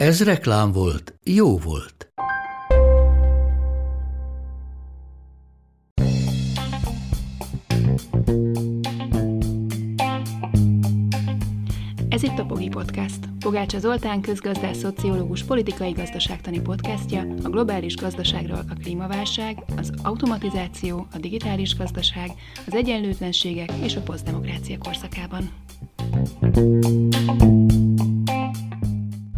Ez reklám volt, jó volt. Ez itt a Pogi Podcast. Pogácsa Zoltán közgazdás, szociológus, politikai gazdaságtani podcastja a globális gazdaságról a klímaválság, az automatizáció, a digitális gazdaság, az egyenlőtlenségek és a posztdemokrácia korszakában.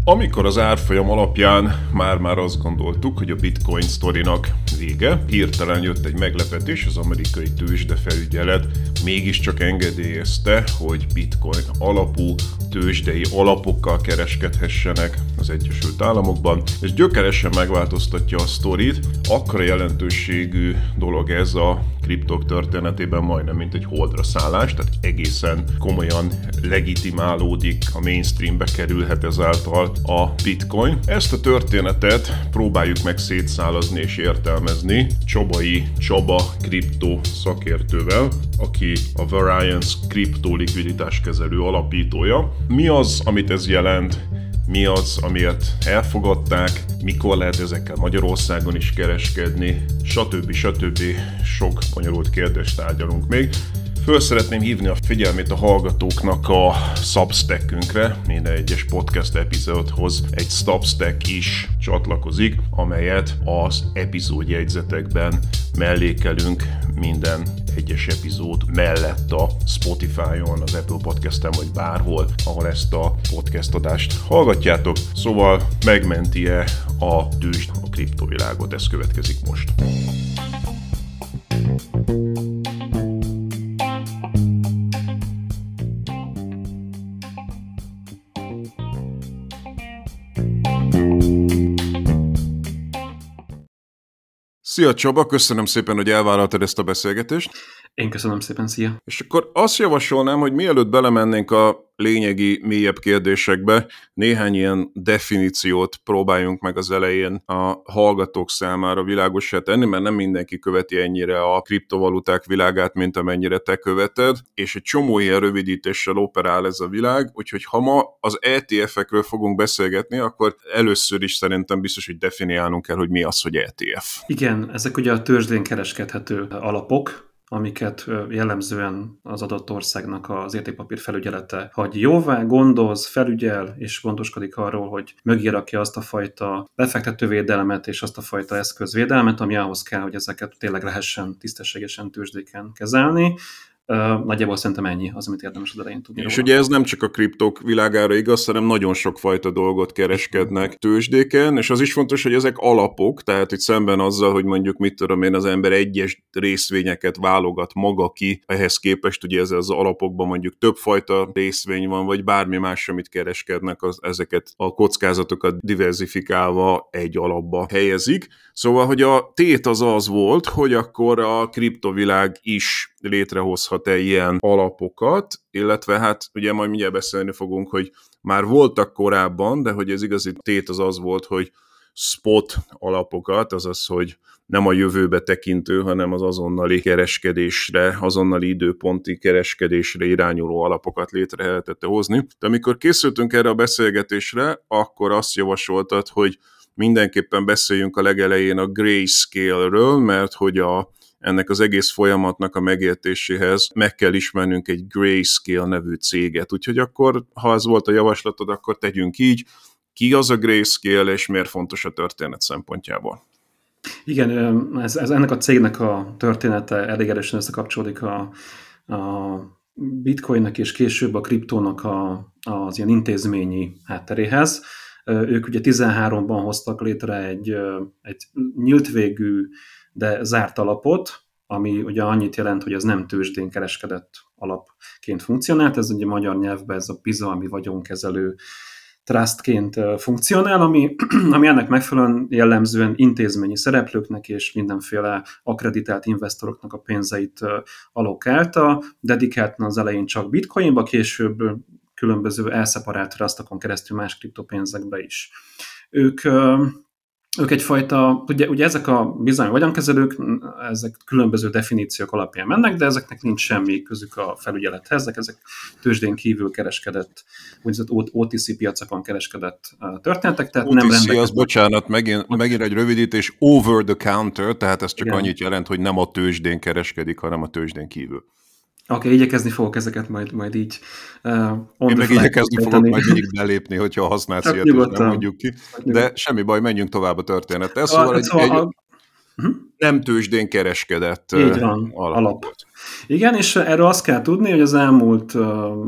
Amikor az árfolyam alapján már-már azt gondoltuk, hogy a bitcoin sztorinak vége, hirtelen jött egy meglepetés, az amerikai tőzsdefelügyelet mégiscsak engedélyezte, hogy bitcoin alapú tőzsdei alapokkal kereskedhessenek az Egyesült Államokban, és gyökeresen megváltoztatja a sztorit. Akkora jelentőségű dolog ez a kriptok történetében majdnem, mint egy holdra szállás, tehát egészen komolyan legitimálódik, a mainstreambe kerülhet ezáltal a bitcoin. Ezt a történetet próbáljuk meg szétszálazni és értelmezni Csabai Csaba kripto szakértővel, aki a Variance kripto likviditáskezelő alapítója. Mi az, amit ez jelent? mi az, amiért elfogadták, mikor lehet ezekkel Magyarországon is kereskedni, stb. stb. Sok bonyolult kérdést tárgyalunk még. Föl szeretném hívni a figyelmét a hallgatóknak a Substackünkre. Minden egyes podcast epizódhoz egy Substack is csatlakozik, amelyet az epizódjegyzetekben mellékelünk minden egyes epizód mellett a Spotify-on, az Apple Podcast-en vagy bárhol, ahol ezt a podcast adást hallgatjátok. Szóval megmenti-e a tűzd a kriptovilágot? Ez következik most. Szia Csaba, köszönöm szépen, hogy elvállaltad ezt a beszélgetést. Én köszönöm szépen, szia. És akkor azt javasolnám, hogy mielőtt belemennénk a lényegi, mélyebb kérdésekbe, néhány ilyen definíciót próbáljunk meg az elején a hallgatók számára világosá tenni, mert nem mindenki követi ennyire a kriptovaluták világát, mint amennyire te követed, és egy csomó ilyen rövidítéssel operál ez a világ, úgyhogy ha ma az ETF-ekről fogunk beszélgetni, akkor először is szerintem biztos, hogy definiálnunk kell, hogy mi az, hogy ETF. Igen, ezek ugye a törzsdén kereskedhető alapok, amiket jellemzően az adott országnak az értékpapír felügyelete hagy jóvá, gondoz, felügyel, és gondoskodik arról, hogy mögé rakja azt a fajta befektetővédelmet és azt a fajta eszközvédelmet, ami ahhoz kell, hogy ezeket tényleg lehessen tisztességesen tőzsdéken kezelni. Nagyjából szerintem ennyi az, amit érdemes az elején tudni. És róla. ugye ez nem csak a kriptok világára igaz, hanem nagyon sok fajta dolgot kereskednek tőzsdéken, és az is fontos, hogy ezek alapok, tehát hogy szemben azzal, hogy mondjuk mit tudom én, az ember egyes részvényeket válogat maga ki, ehhez képest ugye ez az alapokban mondjuk több fajta részvény van, vagy bármi más, amit kereskednek, az, ezeket a kockázatokat diversifikálva egy alapba helyezik. Szóval, hogy a tét az az volt, hogy akkor a kriptovilág is létrehozhat-e ilyen alapokat, illetve hát ugye majd mindjárt beszélni fogunk, hogy már voltak korábban, de hogy ez igazi tét az az volt, hogy spot alapokat, azaz, hogy nem a jövőbe tekintő, hanem az azonnali kereskedésre, azonnali időponti kereskedésre irányuló alapokat létre lehetett hozni. De amikor készültünk erre a beszélgetésre, akkor azt javasoltad, hogy mindenképpen beszéljünk a legelején a grayscale-ről, mert hogy a, ennek az egész folyamatnak a megértéséhez meg kell ismernünk egy Grayscale nevű céget. Úgyhogy akkor, ha ez volt a javaslatod, akkor tegyünk így. Ki az a Grayscale, és miért fontos a történet szempontjából? Igen, ez, ez ennek a cégnek a története elég erősen összekapcsolódik a, a bitcoinnak és később a kriptónak a, az ilyen intézményi hátteréhez. Ők ugye 13-ban hoztak létre egy, egy nyílt végű de zárt alapot, ami ugye annyit jelent, hogy ez nem tőzsdén kereskedett alapként funkcionált, ez ugye magyar nyelvben ez a PISA, ami vagyonkezelő trustként funkcionál, ami, ami ennek megfelelően jellemzően intézményi szereplőknek és mindenféle akreditált investoroknak a pénzeit alokálta, dedikáltan az elején csak bitcoinba, később különböző elszeparált trustokon keresztül más kriptopénzekbe is. Ők ők egyfajta, ugye, ugye ezek a bizony vagyonkezelők, ezek különböző definíciók alapján mennek, de ezeknek nincs semmi közük a felügyelethez, ezek, ezek tőzsdén kívül kereskedett, úgynevezett OTC piacokon kereskedett történetek, tehát OTC nem rendelkeznek. az, bocsánat, megint, megint egy rövidítés, over the counter, tehát ez csak Igen. annyit jelent, hogy nem a tőzsdén kereskedik, hanem a tőzsdén kívül. Oké, okay, igyekezni fogok ezeket majd, majd így uh, Én meg igyekezni fogok majd mindig belépni, hogyha használsz hát, ilyet, és nem mondjuk ki. De semmi baj, menjünk tovább a történettel. Szóval, egy, szóval egy, a... Uh-huh. nem tőzsdén kereskedett Így van, alap. alap. Igen, és erről azt kell tudni, hogy az elmúlt uh,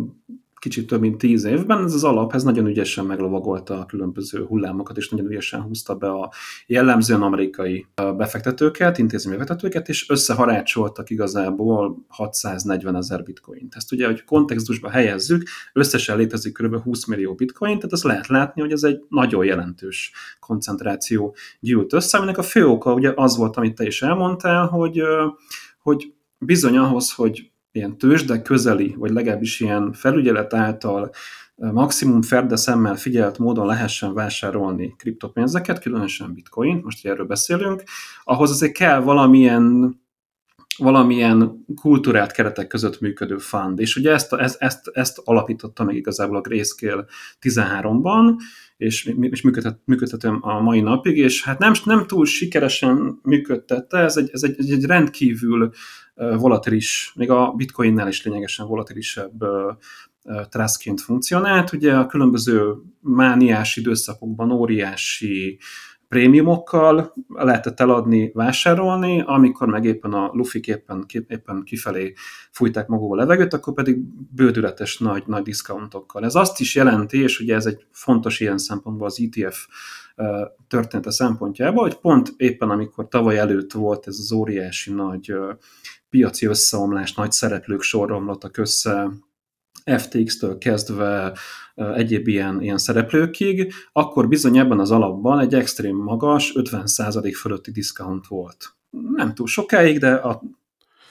kicsit több mint tíz évben, ez az alap, ez nagyon ügyesen meglovagolta a különböző hullámokat, és nagyon ügyesen húzta be a jellemzően amerikai befektetőket, intézményi befektetőket, és összeharácsoltak igazából 640 ezer bitcoint. Ezt ugye, hogy kontextusba helyezzük, összesen létezik kb. 20 millió bitcoin, tehát azt lehet látni, hogy ez egy nagyon jelentős koncentráció gyűlt össze, aminek a fő oka ugye az volt, amit te is elmondtál, hogy, hogy bizony ahhoz, hogy ilyen tőzsde közeli, vagy legalábbis ilyen felügyelet által maximum ferde szemmel figyelt módon lehessen vásárolni kriptopénzeket, különösen bitcoin, most erről beszélünk, ahhoz azért kell valamilyen valamilyen kultúrát keretek között működő fund. És ugye ezt, ezt, ezt, ezt alapította meg igazából a Grayscale 13-ban, és, és működhet, működhetem a mai napig, és hát nem, nem túl sikeresen működtette, ez egy, ez egy, egy rendkívül volatilis, még a bitcoinnál is lényegesen volatilisebb trustként funkcionált. Ugye a különböző mániás időszakokban óriási prémiumokkal lehetett eladni, vásárolni, amikor meg éppen a lufik éppen, éppen kifelé fújták magukba a levegőt, akkor pedig bődületes nagy, nagy diszkauntokkal. Ez azt is jelenti, és ugye ez egy fontos ilyen szempontból az ETF története szempontjából, hogy pont éppen amikor tavaly előtt volt ez az óriási nagy piaci összeomlás, nagy szereplők sorromlottak össze, FTX-től kezdve egyéb ilyen, ilyen szereplőkig, akkor bizony ebben az alapban egy extrém magas, 50% fölötti diszkount volt. Nem túl sokáig, de a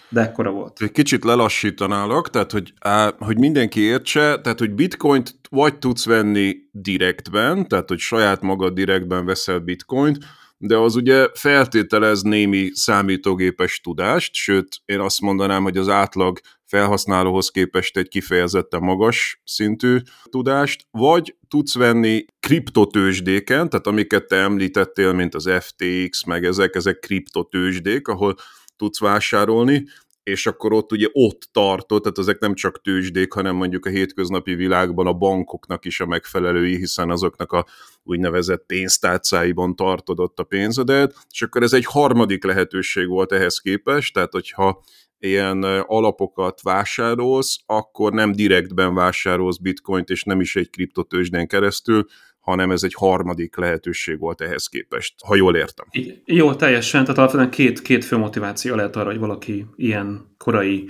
de ekkora volt. Egy kicsit lelassítanálok, tehát hogy, á, hogy mindenki értse, tehát hogy bitcoint vagy tudsz venni direktben, tehát hogy saját magad direktben veszel bitcoint, de az ugye feltételez némi számítógépes tudást, sőt, én azt mondanám, hogy az átlag felhasználóhoz képest egy kifejezetten magas szintű tudást, vagy tudsz venni kriptotősdéken, tehát amiket te említettél, mint az FTX, meg ezek, ezek kriptotősdék, ahol tudsz vásárolni, és akkor ott ugye ott tartott, tehát ezek nem csak tőzsdék, hanem mondjuk a hétköznapi világban a bankoknak is a megfelelői, hiszen azoknak a úgynevezett pénztárcáiban tartod ott a pénzedet, és akkor ez egy harmadik lehetőség volt ehhez képest, tehát hogyha ilyen alapokat vásárolsz, akkor nem direktben vásárolsz bitcoint, és nem is egy kriptotőzsdén keresztül, hanem ez egy harmadik lehetőség volt ehhez képest, ha jól értem. Jó, teljesen. Tehát alapvetően két, két fő motiváció lehet arra, hogy valaki ilyen korai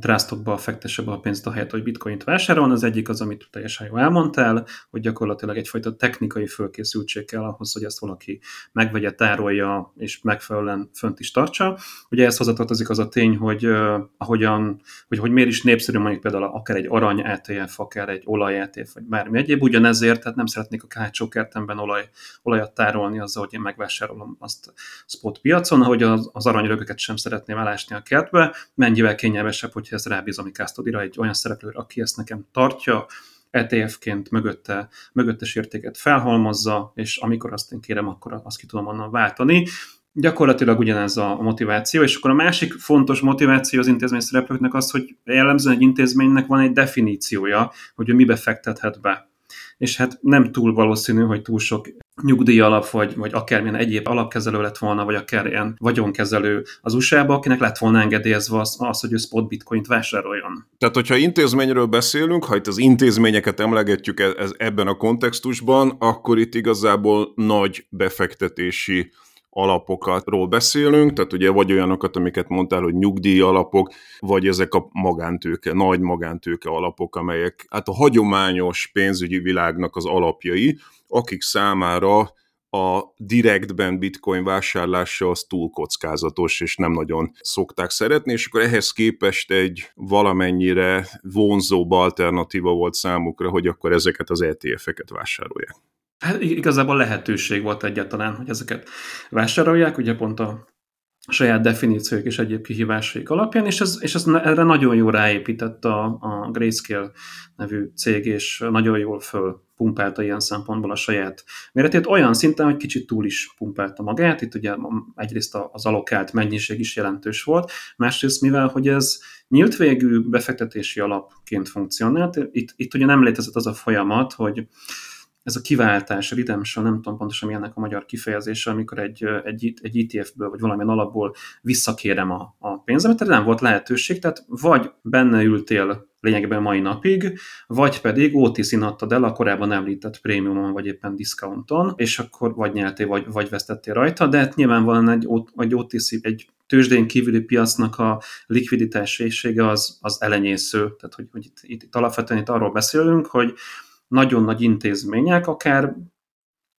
trustokba fektesse be a pénzt a helyet, hogy bitcoint vásárol. Az egyik az, amit teljesen jól elmondtál, hogy gyakorlatilag egyfajta technikai fölkészültség kell ahhoz, hogy ezt valaki megvegye, tárolja és megfelelően fönt is tartsa. Ugye ez hozzatartozik az a tény, hogy uh, ahogyan, hogy, hogy miért is népszerű mondjuk például akár egy arany ETF, akár egy olaj ETF, vagy bármi egyéb, ugyanezért, tehát nem szeretnék a kácsó kertemben olaj, olajat tárolni azzal, hogy én megvásárolom azt spot piacon, ahogy az, az aranyrögöket sem szeretném elásni a kertbe, mennyi mennyivel kényelmesebb, hogyha ezt rábízom egy custody egy olyan szereplőre, aki ezt nekem tartja, ETF-ként mögötte, mögöttes értéket felhalmozza, és amikor azt én kérem, akkor azt ki tudom onnan váltani. Gyakorlatilag ugyanez a motiváció, és akkor a másik fontos motiváció az intézmény szereplőknek az, hogy jellemzően egy intézménynek van egy definíciója, hogy ő mibe fektethet be. És hát nem túl valószínű, hogy túl sok nyugdíj alap, vagy, vagy akármilyen egyéb alapkezelő lett volna, vagy akár ilyen vagyonkezelő az USA-ba, akinek lett volna engedélyezve az, az, hogy ő spot bitcoint vásároljon. Tehát, hogyha intézményről beszélünk, ha itt az intézményeket emlegetjük e- ez, ebben a kontextusban, akkor itt igazából nagy befektetési alapokatról beszélünk, tehát ugye vagy olyanokat, amiket mondtál, hogy nyugdíj alapok, vagy ezek a magántőke, nagy magántőke alapok, amelyek hát a hagyományos pénzügyi világnak az alapjai, akik számára a direktben bitcoin vásárlása az túl kockázatos, és nem nagyon szokták szeretni, és akkor ehhez képest egy valamennyire vonzóbb alternatíva volt számukra, hogy akkor ezeket az ETF-eket vásárolják. Hát igazából lehetőség volt egyáltalán, hogy ezeket vásárolják, ugye pont a saját definíciók és egyéb kihívásaik alapján, és ez, és ez erre nagyon jól ráépített a, a Grayscale nevű cég, és nagyon jól fölpumpálta ilyen szempontból a saját méretét, olyan szinten, hogy kicsit túl is pumpálta magát, itt ugye egyrészt az alokált mennyiség is jelentős volt, másrészt mivel, hogy ez nyílt végű befektetési alapként funkcionált, itt, itt ugye nem létezett az a folyamat, hogy ez a kiváltás, a redemption, nem tudom pontosan mi ennek a magyar kifejezése, amikor egy, egy, egy ETF-ből vagy valamilyen alapból visszakérem a, a pénzemet, tehát nem volt lehetőség, tehát vagy benne ültél lényegben mai napig, vagy pedig OTC-n adtad el a korábban említett prémiumon, vagy éppen discounton, és akkor vagy nyertél, vagy, vagy vesztettél rajta, de hát nyilvánvalóan egy, egy OTC, egy tőzsdén kívüli piacnak a likviditássége az, az elenyésző. Tehát, hogy, hogy itt, itt, itt alapvetően itt arról beszélünk, hogy nagyon nagy intézmények, akár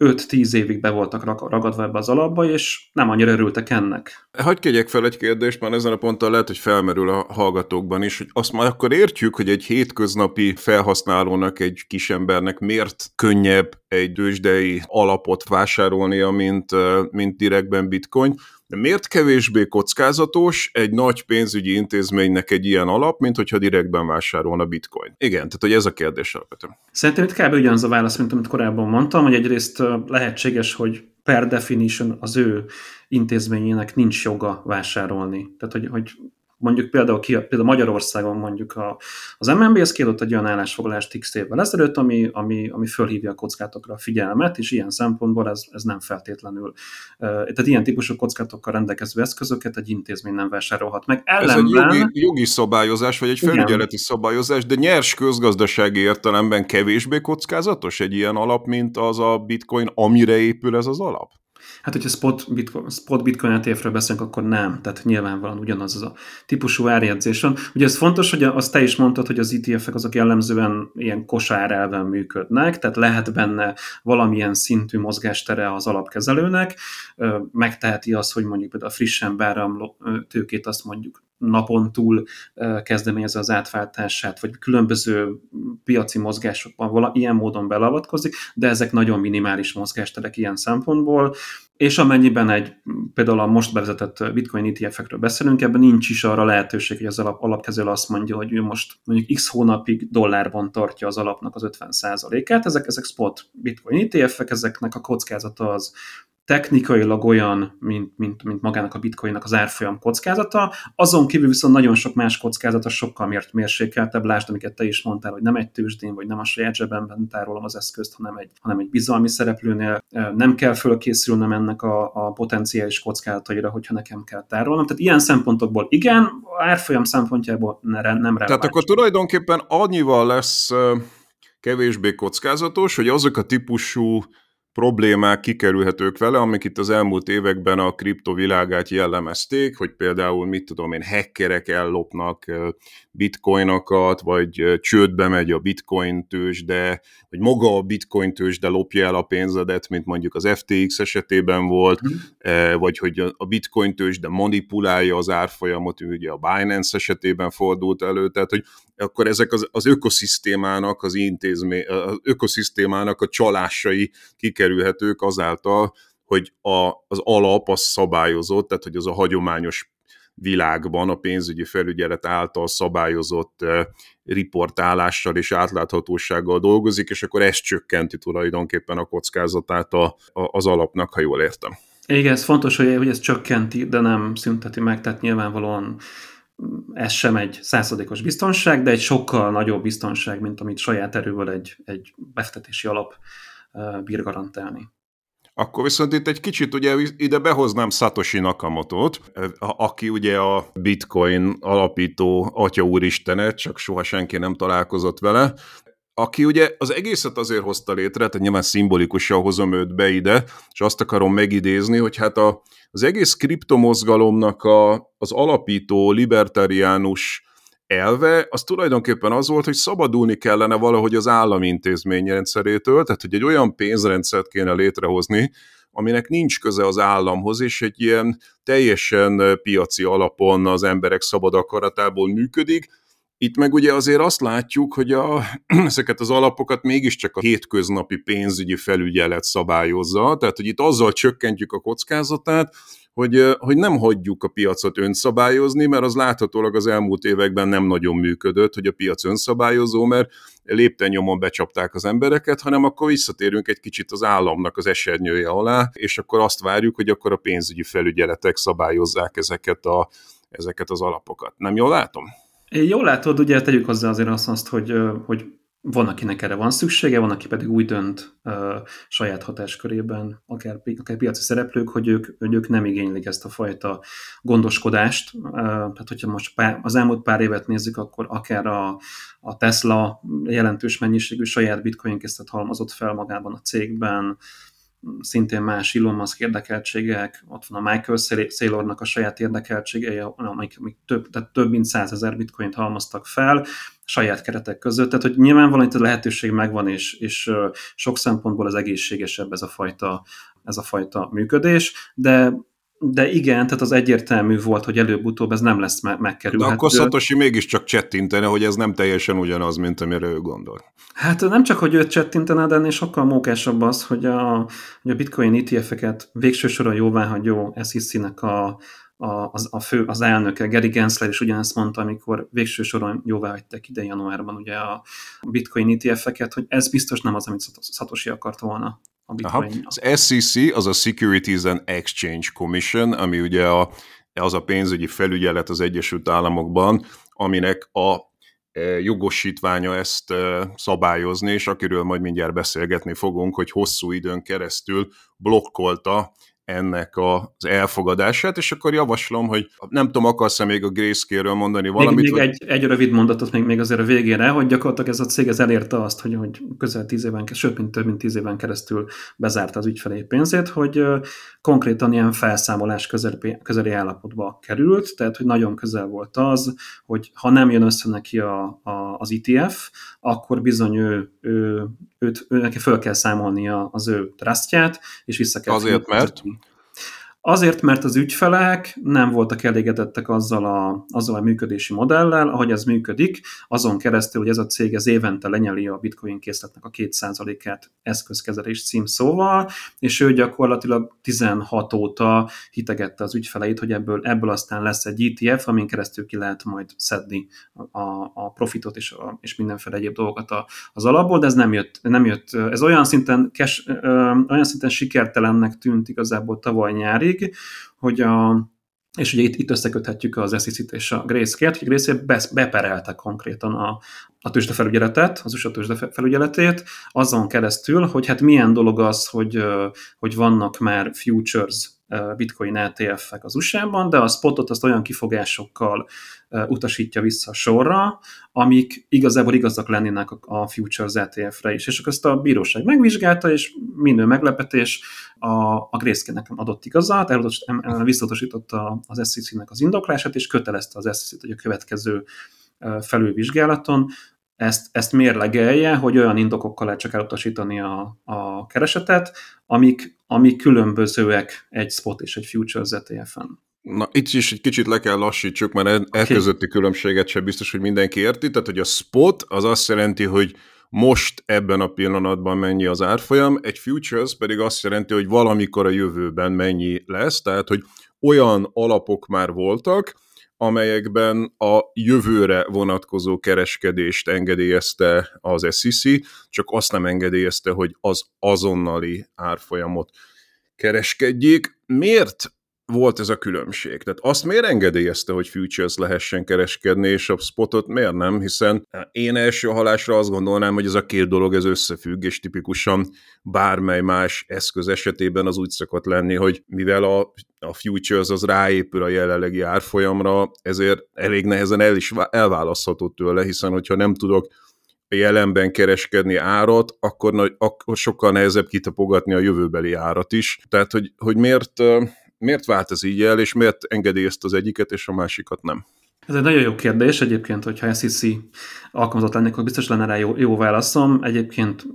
5-10 évig be voltak ragadva ebbe az alapba, és nem annyira örültek ennek. Hagyj kegyek fel egy kérdést, már ezen a ponton lehet, hogy felmerül a hallgatókban is, hogy azt már akkor értjük, hogy egy hétköznapi felhasználónak, egy kisembernek miért könnyebb egy dősdei alapot vásárolnia, mint, mint direktben bitcoin. De miért kevésbé kockázatos egy nagy pénzügyi intézménynek egy ilyen alap, mint hogyha direktben vásárolna bitcoin? Igen, tehát hogy ez a kérdés alapvetően. Szerintem itt kb. ugyanaz a válasz, mint amit korábban mondtam, hogy egyrészt lehetséges, hogy per definition az ő intézményének nincs joga vásárolni. Tehát, hogy, hogy mondjuk például, ki, például Magyarországon mondjuk a, az MNB-hez kiadott egy olyan állásfoglalást x évvel ezelőtt, ami, ami, ami fölhívja a kockátokra a figyelmet, és ilyen szempontból ez, ez nem feltétlenül. Tehát ilyen típusú kockázatokkal rendelkező eszközöket egy intézmény nem vásárolhat meg. Ellenben, ez egy jogi, jogi szabályozás, vagy egy felügyeleti igen. szabályozás, de nyers közgazdasági értelemben kevésbé kockázatos egy ilyen alap, mint az a bitcoin, amire épül ez az alap? Hát, hogyha spot bitcoin, spot bitcoin ETF-ről beszélünk, akkor nem. Tehát nyilvánvalóan ugyanaz az a típusú árjegyzés van. Ugye ez fontos, hogy azt te is mondtad, hogy az ETF-ek azok jellemzően ilyen kosár elven működnek, tehát lehet benne valamilyen szintű mozgástere az alapkezelőnek, megteheti azt, hogy mondjuk például a frissen beáramló tőkét azt mondjuk napon túl kezdeményezze az átváltását, vagy különböző piaci mozgásokban vala, ilyen módon belavatkozik, de ezek nagyon minimális mozgásterek ilyen szempontból, és amennyiben egy, például a most bevezetett bitcoin ETF-ekről beszélünk, ebben nincs is arra lehetőség, hogy az alap, alapkezelő azt mondja, hogy ő most mondjuk x hónapig dollárban tartja az alapnak az 50%-át, ezek, ezek spot bitcoin ETF-ek, ezeknek a kockázata az technikailag olyan, mint, mint, mint magának a bitcoinnak az árfolyam kockázata, azon kívül viszont nagyon sok más kockázata sokkal miért mérsékeltebb, lásd, amiket te is mondtál, hogy nem egy tőzsdén, vagy nem a saját zsebemben tárolom az eszközt, hanem egy, hanem egy bizalmi szereplőnél nem kell fölkészülnem ennek a, a potenciális kockázataira, hogyha nekem kell tárolnom. Tehát ilyen szempontokból igen, árfolyam szempontjából nem releváns. Tehát akkor tulajdonképpen annyival lesz kevésbé kockázatos, hogy azok a típusú problémák kikerülhetők vele, amik itt az elmúlt években a kriptovilágát jellemezték, hogy például, mit tudom én, hackerek ellopnak bitcoinokat, vagy csődbe megy a bitcoin tőzsde, vagy maga a bitcoin tőzsde lopja el a pénzedet, mint mondjuk az FTX esetében volt, mm. vagy hogy a bitcoin tőzsde manipulálja az árfolyamot, ugye a Binance esetében fordult elő, tehát hogy akkor ezek az, az ökoszisztémának, az intézmény, az ökoszisztémának a csalásai kikerülhetők azáltal, hogy a, az alap az szabályozott, tehát hogy az a hagyományos világban a pénzügyi felügyelet által szabályozott riportálással és átláthatósággal dolgozik, és akkor ez csökkenti tulajdonképpen a kockázatát a, a, az alapnak, ha jól értem. Igen, ez fontos, hogy, hogy ez csökkenti, de nem szünteti meg, tehát nyilvánvalóan ez sem egy századékos biztonság, de egy sokkal nagyobb biztonság, mint amit saját erővel egy, egy befektetési alap bír garantálni. Akkor viszont itt egy kicsit ugye ide behoznám Satoshi Nakamoto-t, aki ugye a Bitcoin alapító atya úristene, csak soha senki nem találkozott vele. Aki ugye az egészet azért hozta létre, tehát nyilván szimbolikusan hozom őt be ide, és azt akarom megidézni, hogy hát a, az egész kriptomozgalomnak a, az alapító libertariánus elve, az tulajdonképpen az volt, hogy szabadulni kellene valahogy az állami intézményrendszerétől, tehát hogy egy olyan pénzrendszert kéne létrehozni, aminek nincs köze az államhoz, és egy ilyen teljesen piaci alapon az emberek szabad akaratából működik, itt meg ugye azért azt látjuk, hogy a, ezeket az alapokat mégiscsak a hétköznapi pénzügyi felügyelet szabályozza, tehát hogy itt azzal csökkentjük a kockázatát, hogy, hogy nem hagyjuk a piacot önszabályozni, mert az láthatólag az elmúlt években nem nagyon működött, hogy a piac önszabályozó, mert lépten nyomon becsapták az embereket, hanem akkor visszatérünk egy kicsit az államnak az esernyője alá, és akkor azt várjuk, hogy akkor a pénzügyi felügyeletek szabályozzák ezeket, a, ezeket az alapokat. Nem jól látom? Jól látod, ugye tegyük hozzá azért azt, hogy, hogy van, akinek erre van szüksége, van, aki pedig úgy dönt uh, saját hatáskörében, akár, akár piaci szereplők, hogy ők, hogy ők nem igénylik ezt a fajta gondoskodást. Uh, tehát, hogyha most pár, az elmúlt pár évet nézzük, akkor akár a, a Tesla jelentős mennyiségű saját bitcoin készlet halmozott fel magában a cégben, szintén más Elon Musk érdekeltségek, ott van a Michael Saylornak a saját érdekeltségei, amik, amik több, tehát több mint százezer bitcoint halmoztak fel saját keretek között, tehát hogy nyilvánvalóan itt a lehetőség megvan, és, és sok szempontból az egészségesebb ez a fajta, ez a fajta működés, de de igen, tehát az egyértelmű volt, hogy előbb-utóbb ez nem lesz me- megkerülhető. De akkor Szatosi mégiscsak csettintene, hogy ez nem teljesen ugyanaz, mint amire ő gondol. Hát nem csak, hogy őt csettintene, de ennél sokkal mókásabb az, hogy a, hogy a bitcoin ETF-eket végső soron jóváhagyó SEC-nek a, a, az, a fő, az elnöke, Gary Gensler is ugyanezt mondta, amikor végső soron jóvá hagyták ide januárban ugye a bitcoin ETF-eket, hogy ez biztos nem az, amit Satoshi akart volna a Aha. Az SEC, az a Securities and Exchange Commission, ami ugye a, az a pénzügyi felügyelet az Egyesült Államokban, aminek a e, jogosítványa ezt e, szabályozni, és akiről majd mindjárt beszélgetni fogunk, hogy hosszú időn keresztül blokkolta ennek az elfogadását, és akkor javaslom, hogy nem tudom, akarsz-e még a Grayscale-ről mondani valamit? Még, még vagy... egy, egy rövid mondatot még, még azért a végére, hogy gyakorlatilag ez a cég ez elérte azt, hogy, hogy közel tíz éven, sőt, mint több mint tíz éven keresztül bezárta az ügyfelé pénzét, hogy konkrétan ilyen felszámolás közeli, közeli állapotba került, tehát hogy nagyon közel volt az, hogy ha nem jön össze neki a, a, az ETF, akkor bizony ő, ő, őt, ő neki föl kell számolnia az ő trustját, és vissza kell Azért, mert? Azért, mert az ügyfelek nem voltak elégedettek azzal a, azzal a működési modellel, ahogy ez működik, azon keresztül, hogy ez a cég az évente lenyeli a bitcoin készletnek a 2%-át eszközkezelés címszóval, és ő gyakorlatilag 16 óta hitegette az ügyfeleit, hogy ebből, ebből aztán lesz egy ETF, amin keresztül ki lehet majd szedni a, a profitot és, a, és mindenféle egyéb dolgokat a, az alapból, de ez nem jött, nem jött ez olyan szinten, kes, ö, olyan szinten sikertelennek tűnt igazából tavaly nyári, cég, hogy a, és ugye itt, itt összeköthetjük az SEC-t és a Grayscale-t, hogy Grayscale beperelte konkrétan a, a tőzsdefelügyeletet, az USA tőzsdefelügyeletét, azon keresztül, hogy hát milyen dolog az, hogy, hogy vannak már futures bitcoin ETF-ek az USA-ban, de a spotot azt olyan kifogásokkal utasítja vissza a sorra, amik igazából igazak lennének a futures ETF-re is. És akkor ezt a bíróság megvizsgálta, és minden meglepetés a, a Grayscale-nek adott igazat, visszatosította az SEC-nek az indoklását, és kötelezte az SEC-t, hogy a következő felülvizsgálaton ezt, ezt mérlegelje, hogy olyan indokokkal lehet csak elutasítani a, a keresetet, amik, amik különbözőek egy spot és egy futures ETF-en. Na, itt is egy kicsit le kell lassítsuk, mert e, okay. közötti különbséget sem biztos, hogy mindenki érti. Tehát, hogy a spot az azt jelenti, hogy most ebben a pillanatban mennyi az árfolyam, egy futures pedig azt jelenti, hogy valamikor a jövőben mennyi lesz, tehát, hogy olyan alapok már voltak, amelyekben a jövőre vonatkozó kereskedést engedélyezte az SEC, csak azt nem engedélyezte, hogy az azonnali árfolyamot kereskedjék. Miért volt ez a különbség. Tehát azt miért engedélyezte, hogy futures lehessen kereskedni, és a spotot miért nem, hiszen én első halásra azt gondolnám, hogy ez a két dolog ez összefügg, és tipikusan bármely más eszköz esetében az úgy szokott lenni, hogy mivel a, a futures az ráépül a jelenlegi árfolyamra, ezért elég nehezen el is elválasztható tőle, hiszen hogyha nem tudok jelenben kereskedni árat, akkor, akkor sokkal nehezebb kitapogatni a jövőbeli árat is. Tehát, hogy, hogy miért, miért vált ez így el, és miért engedélyezt az egyiket, és a másikat nem? Ez egy nagyon jó kérdés egyébként, hogyha SEC alkalmazott lennék, akkor biztos lenne rá jó, jó válaszom. Egyébként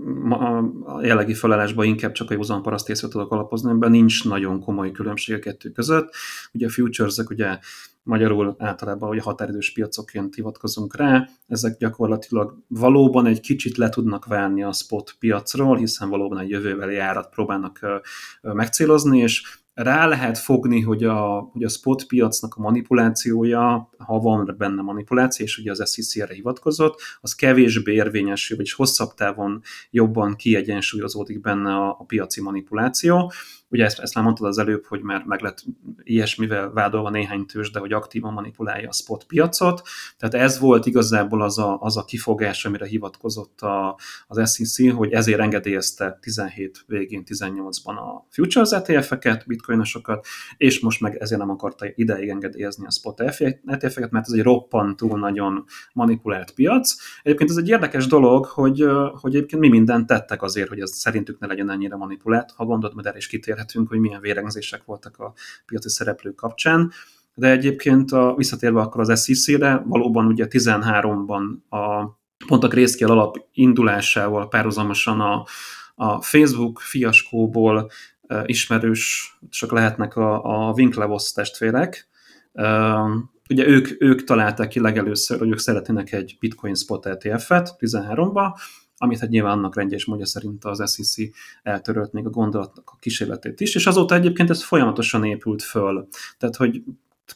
a jellegi felállásban inkább csak a józan parasztészre tudok alapozni, ebben nincs nagyon komoly különbség a kettő között. Ugye a futures ugye magyarul általában ugye határidős piacokként hivatkozunk rá, ezek gyakorlatilag valóban egy kicsit le tudnak válni a spot piacról, hiszen valóban egy jövőbeli árat próbálnak megcélozni, és rá lehet fogni, hogy a, hogy a spot piacnak a manipulációja, ha van benne manipuláció, és ugye az SEC erre hivatkozott, az kevésbé érvényesül, vagyis hosszabb távon jobban kiegyensúlyozódik benne a, a piaci manipuláció. Ugye ezt, ezt már mondtad az előbb, hogy már meg lett ilyesmivel vádolva néhány tős, de hogy aktívan manipulálja a spot piacot. Tehát ez volt igazából az a, az a kifogás, amire hivatkozott a, az SEC, hogy ezért engedélyezte 17 végén, 18-ban a futures ETF-eket, bitcoinosokat, és most meg ezért nem akarta ideig engedélyezni a spot ETF-eket, mert ez egy roppantúl nagyon manipulált piac. Egyébként ez egy érdekes dolog, hogy, hogy egyébként mi mindent tettek azért, hogy ez szerintük ne legyen ennyire manipulált. Ha gondolod, majd erre is kitér beszélhetünk, hogy milyen vérengzések voltak a piaci szereplők kapcsán. De egyébként a, visszatérve akkor az SEC-re, valóban ugye 13-ban a pont a Grayscale alap indulásával párhuzamosan a, a Facebook fiaskóból e, ismerős, csak lehetnek a, a Winklevoss testvérek. E, ugye ők, ők találták ki legelőször, hogy ők szeretnének egy Bitcoin Spot ETF-et 13-ba, amit hát nyilván annak rendje és módja szerint az SEC eltörölt még a gondolatnak a kísérletét is, és azóta egyébként ez folyamatosan épült föl. Tehát, hogy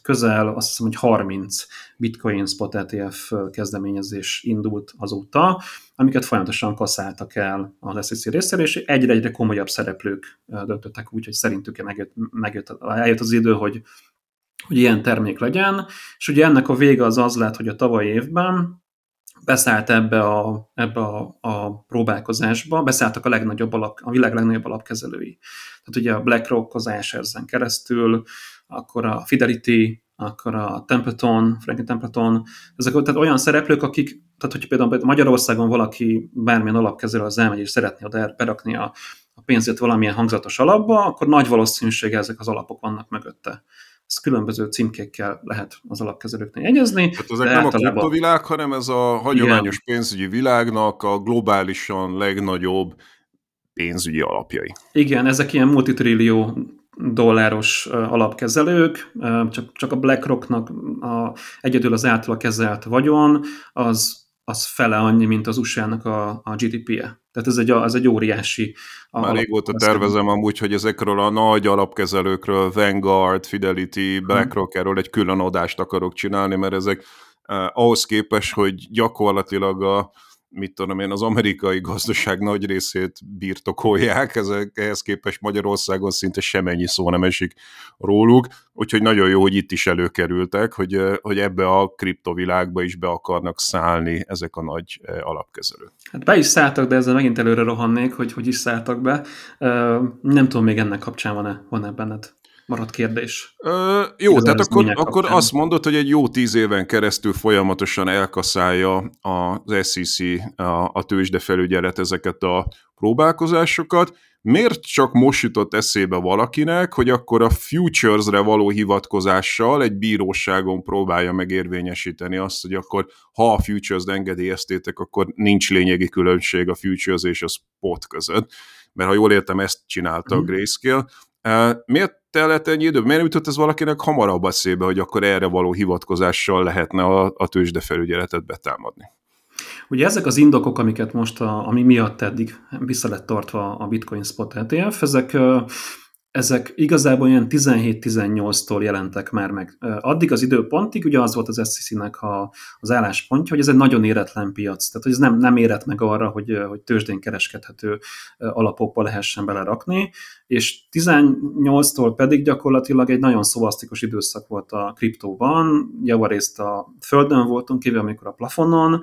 közel azt hiszem, hogy 30 Bitcoin Spot ETF kezdeményezés indult azóta, amiket folyamatosan kaszáltak el az SEC részéről, és egyre-egyre komolyabb szereplők döntöttek úgy, hogy szerintük megjött, megjött, eljött az idő, hogy, hogy ilyen termék legyen, és ugye ennek a vége az az lett, hogy a tavalyi évben beszállt ebbe a, ebbe a, a próbálkozásba, beszálltak a legnagyobb alap, a világ legnagyobb alapkezelői. Tehát ugye a BlackRock az ASRS-en keresztül, akkor a Fidelity, akkor a Templeton, Franklin Templeton, ezek tehát olyan szereplők, akik, tehát hogyha például Magyarországon valaki bármilyen alapkezelő az elmegy és szeretné oda berakni a, a pénzét valamilyen hangzatos alapba, akkor nagy valószínűséggel ezek az alapok vannak mögötte ezt különböző címkékkel lehet az alapkezelőknél jegyezni. Tehát ezek nem általában... a kriptovilág, hanem ez a hagyományos Igen. pénzügyi világnak a globálisan legnagyobb pénzügyi alapjai. Igen, ezek ilyen multitrillió dolláros alapkezelők, csak, csak a BlackRocknak a, egyedül az általa kezelt vagyon, az az fele annyi, mint az USA-nak a, a GDP-je. Tehát ez egy, ez egy óriási... Már régóta tervezem amúgy, hogy ezekről a nagy alapkezelőkről, Vanguard, Fidelity, BlackRock, erről egy külön adást akarok csinálni, mert ezek eh, ahhoz képest, hogy gyakorlatilag a, mit tudom én, az amerikai gazdaság nagy részét birtokolják, ezek, ehhez képest Magyarországon szinte semennyi szó nem esik róluk, úgyhogy nagyon jó, hogy itt is előkerültek, hogy, hogy ebbe a kriptovilágba is be akarnak szállni ezek a nagy alapkezelők. Hát be is szálltak, de ezzel megint előre rohannék, hogy hogy is szálltak be. Nem tudom, még ennek kapcsán van-e, van-e benned maradt kérdés. Ö, jó, Igazán tehát akkor, akkor azt mondod, hogy egy jó tíz éven keresztül folyamatosan elkaszálja az SEC, a, a tőzsdefelügyelet ezeket a próbálkozásokat. Miért csak most jutott eszébe valakinek, hogy akkor a futures-re való hivatkozással egy bíróságon próbálja megérvényesíteni azt, hogy akkor ha a futures-t engedélyeztétek, akkor nincs lényegi különbség a futures és a spot között. Mert ha jól értem, ezt csinálta a mhm. Grayscale. Miért tellett ennyi idő? Miért jutott ez valakinek hamarabb eszébe, hogy akkor erre való hivatkozással lehetne a, a tőzsdefelügyeletet betámadni? Ugye ezek az indokok, amiket most, a, ami miatt eddig vissza lett tartva a Bitcoin Spot ETF, ezek ezek igazából ilyen 17-18-tól jelentek már meg. Addig az időpontig ugye az volt az SEC-nek a, az álláspontja, hogy ez egy nagyon éretlen piac, tehát hogy ez nem, nem érett meg arra, hogy, hogy tőzsdén kereskedhető alapokba lehessen belerakni, és 18-tól pedig gyakorlatilag egy nagyon szovasztikus időszak volt a kriptóban, javarészt a földön voltunk kívül, amikor a plafonon,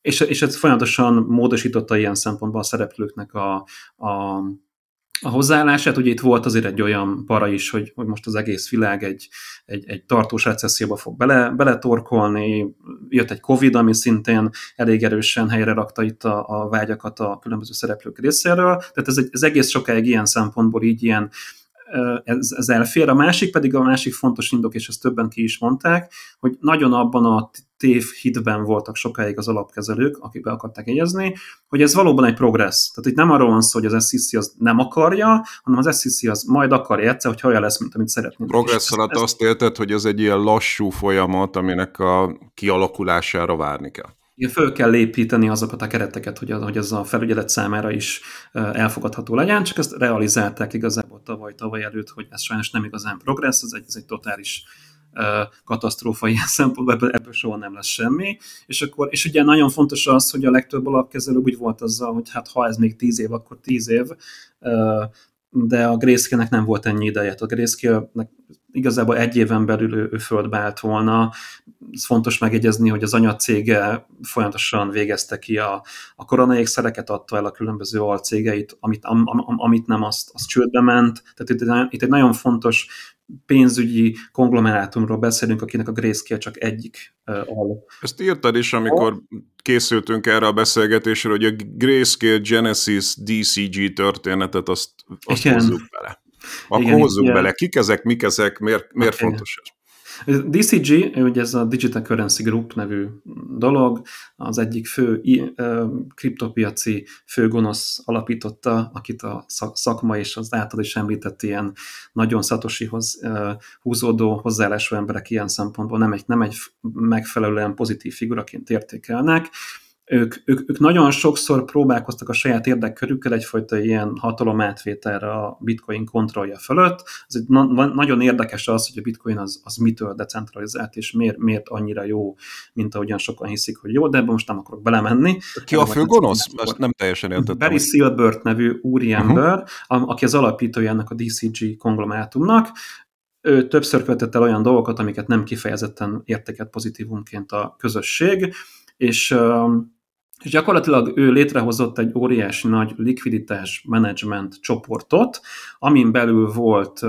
és, és ez folyamatosan módosította ilyen szempontból a szereplőknek a, a a hozzáállását. Ugye itt volt azért egy olyan para is, hogy, hogy most az egész világ egy, egy, egy tartós recesszióba fog bele, beletorkolni. Jött egy Covid, ami szintén elég erősen helyre rakta itt a, a vágyakat a különböző szereplők részéről. Tehát ez, egy, ez egész sokáig ilyen szempontból így ilyen ez, ez elfér. A másik pedig a másik fontos indok, és ezt többen ki is mondták, hogy nagyon abban a tévhitben voltak sokáig az alapkezelők, akik be akarták jegyezni, hogy ez valóban egy progressz. Tehát itt nem arról van szó, hogy az SEC az nem akarja, hanem az SEC az majd akarja egyszer, hogy olyan lesz, mint amit szeretnénk. Progressz alatt azt érted, hogy ez egy ilyen lassú folyamat, aminek a kialakulására várni kell. Igen, föl kell lépíteni azokat a kereteket, hogy, az, hogy ez a felügyelet számára is elfogadható legyen, csak ezt realizálták igazából tavaly, tavaly előtt, hogy ez sajnos nem igazán progressz, ez egy, ez egy totális katasztrófa ilyen szempontból, ebből, ebből soha nem lesz semmi. És, akkor, és ugye nagyon fontos az, hogy a legtöbb alapkezelő úgy volt azzal, hogy hát ha ez még tíz év, akkor tíz év, de a grayscale nem volt ennyi ideje. A grayscale igazából egy éven belül ő, ő földbe állt volna. Ez fontos megjegyezni, hogy az anyacége folyamatosan végezte ki a, a koronaékszereket, adta el a különböző alcégeit, amit, am, am, amit nem, azt, azt csődbe ment. Tehát itt, itt egy nagyon fontos pénzügyi konglomerátumról beszélünk, akinek a Grayscale csak egyik al. Ezt írtad is, amikor készültünk erre a beszélgetésre, hogy a Grayscale Genesis DCG történetet azt, azt hozzuk bele. Akkor igen, hozzuk igen. bele, kik ezek, mik ezek, miért, miért okay. fontos ez? DCG, ugye ez a Digital Currency Group nevű dolog, az egyik fő kriptopiaci főgonosz alapította, akit a szakma és az által is említett ilyen nagyon szatosihoz húzódó hozzáállású emberek ilyen szempontból nem egy, nem egy megfelelően pozitív figuraként értékelnek, ők, ők, ők nagyon sokszor próbálkoztak a saját érdekkörükkel egyfajta ilyen hatalomátvételre a bitcoin kontrollja fölött. Ez egy na- nagyon érdekes az, hogy a bitcoin az, az mitől decentralizált, és miért, miért annyira jó, mint ahogyan sokan hiszik, hogy jó, de ebben most nem akarok belemenni. Ki a fő gonosz? Ezt nem teljesen értettem. Barry Silbert nevű úriember, uh-huh. aki az alapítója ennek a DCG konglomerátumnak, ő többször követett el olyan dolgokat, amiket nem kifejezetten értéket pozitívumként a közösség, és és gyakorlatilag ő létrehozott egy óriási nagy likviditás management csoportot, amin belül volt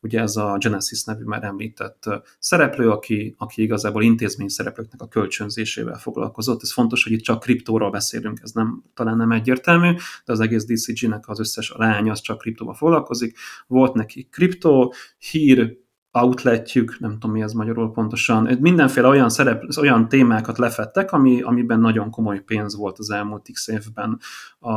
ugye ez a Genesis nevű már említett szereplő, aki, aki igazából intézmény szereplőknek a kölcsönzésével foglalkozott. Ez fontos, hogy itt csak kriptóról beszélünk, ez nem talán nem egyértelmű, de az egész DCG-nek az összes lány az csak kriptóval foglalkozik. Volt neki kriptó, hír, outletjük, nem tudom mi ez magyarul pontosan, mindenféle olyan, szerep, olyan témákat lefettek, ami, amiben nagyon komoly pénz volt az elmúlt x évben a,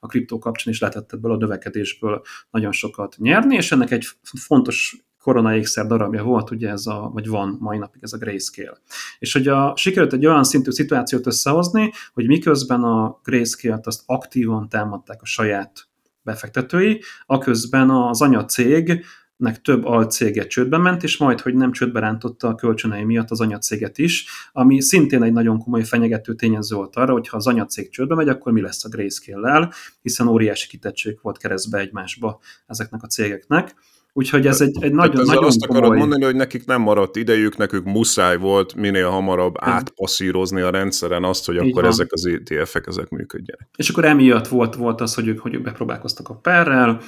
a kriptó kapcsán, és lehetett ebből a növekedésből nagyon sokat nyerni, és ennek egy fontos korona darabja volt, ugye ez a, vagy van mai napig ez a grayscale. És hogy a, sikerült egy olyan szintű szituációt összehozni, hogy miközben a grayscale-t azt aktívan támadták a saját befektetői, aközben az anyacég nek több alcége csődbe ment, és majd, hogy nem csődbe rántotta a kölcsönei miatt az anyacéget is, ami szintén egy nagyon komoly fenyegető tényező volt arra, hogy ha az anyacég csődbe megy, akkor mi lesz a grayscale-lel, hiszen óriási kitettség volt keresztbe egymásba ezeknek a cégeknek. Úgyhogy ez egy, egy nagyon, nagyon azt komoly... akarod mondani, hogy nekik nem maradt idejük, nekük muszáj volt minél hamarabb átpasszírozni a rendszeren azt, hogy akkor ezek az ETF-ek ezek működjenek. És akkor emiatt volt, volt az, hogy ők, hogy ők bepróbálkoztak a perrel,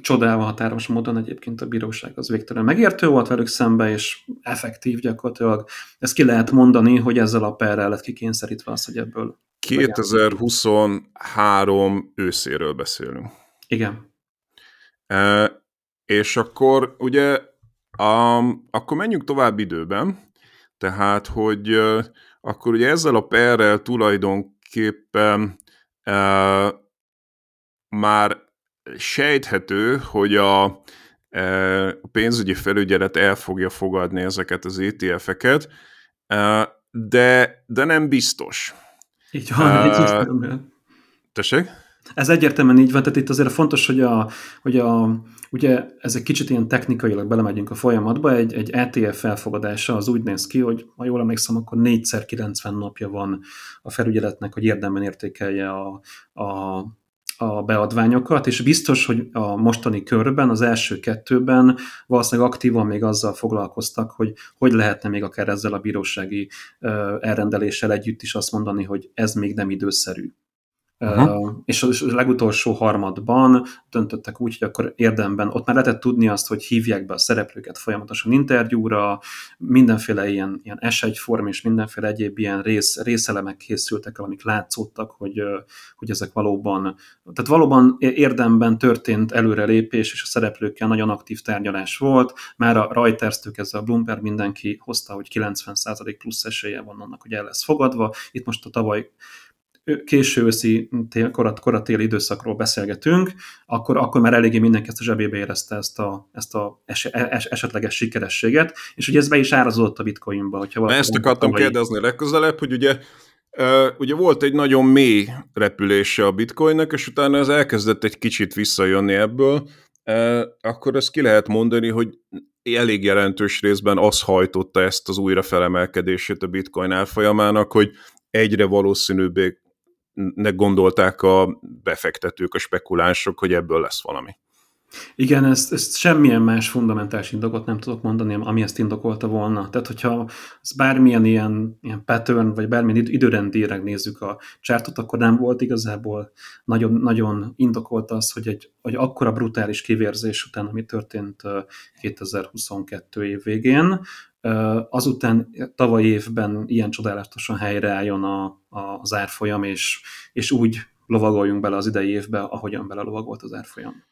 csodálva határos módon egyébként a bíróság az végtelen megértő volt velük szembe, és effektív gyakorlatilag. Ezt ki lehet mondani, hogy ezzel a perrel lett kikényszerítve az, hogy ebből... 2023 őszéről beszélünk. Igen. E, és akkor ugye a, akkor menjünk tovább időben, tehát, hogy akkor ugye ezzel a perrel tulajdonképpen e, már sejthető, hogy a, e, a pénzügyi felügyelet el fogja fogadni ezeket az ETF-eket, e, de, de nem biztos. Így van, uh, Tessék? Ez egyértelműen így van, tehát itt azért fontos, hogy, a, hogy a, ugye ez egy kicsit ilyen technikailag belemegyünk a folyamatba, egy, egy ETF elfogadása az úgy néz ki, hogy ha jól emlékszem, akkor 4 90 napja van a felügyeletnek, hogy érdemben értékelje a, a a beadványokat, és biztos, hogy a mostani körben, az első kettőben valószínűleg aktívan még azzal foglalkoztak, hogy hogy lehetne még akár ezzel a bírósági elrendeléssel együtt is azt mondani, hogy ez még nem időszerű. Uh-huh. És a legutolsó harmadban döntöttek úgy, hogy akkor érdemben ott már lehetett tudni azt, hogy hívják be a szereplőket folyamatosan interjúra, mindenféle ilyen, ilyen S1 és mindenféle egyéb ilyen rész, részelemek készültek el, amik látszottak, hogy, hogy ezek valóban, tehát valóban érdemben történt előrelépés, és a szereplőkkel nagyon aktív tárgyalás volt. Már a Reuters-től ez a Bloomberg mindenki hozta, hogy 90% plusz esélye van annak, hogy el lesz fogadva. Itt most a tavaly késő őszi, tél, korat, koratéli időszakról beszélgetünk, akkor, akkor már eléggé mindenki ezt a zsebébe érezte ezt a, ezt a es, es, esetleges sikerességet, és ugye ez be is árazódott a bitcoinba. Hogyha ezt akartam tavalyi... kérdezni legközelebb, hogy ugye ugye volt egy nagyon mély repülése a bitcoinnak, és utána ez elkezdett egy kicsit visszajönni ebből, akkor ezt ki lehet mondani, hogy elég jelentős részben az hajtotta ezt az újra felemelkedését a bitcoin árfolyamának, hogy egyre valószínűbbé gondolták a befektetők, a spekulánsok, hogy ebből lesz valami. Igen, ezt, ezt semmilyen más fundamentális indokot nem tudok mondani, ami ezt indokolta volna. Tehát, hogyha az bármilyen ilyen, ilyen pattern, vagy bármilyen időrendíreg nézzük a csártot, akkor nem volt igazából nagyon, nagyon indokolta az, hogy egy hogy akkora brutális kivérzés után, ami történt 2022 év végén, azután tavaly évben ilyen csodálatosan helyreálljon a, a, az árfolyam, és, és úgy lovagoljunk bele az idei évbe, ahogyan bele lovagolt az árfolyam.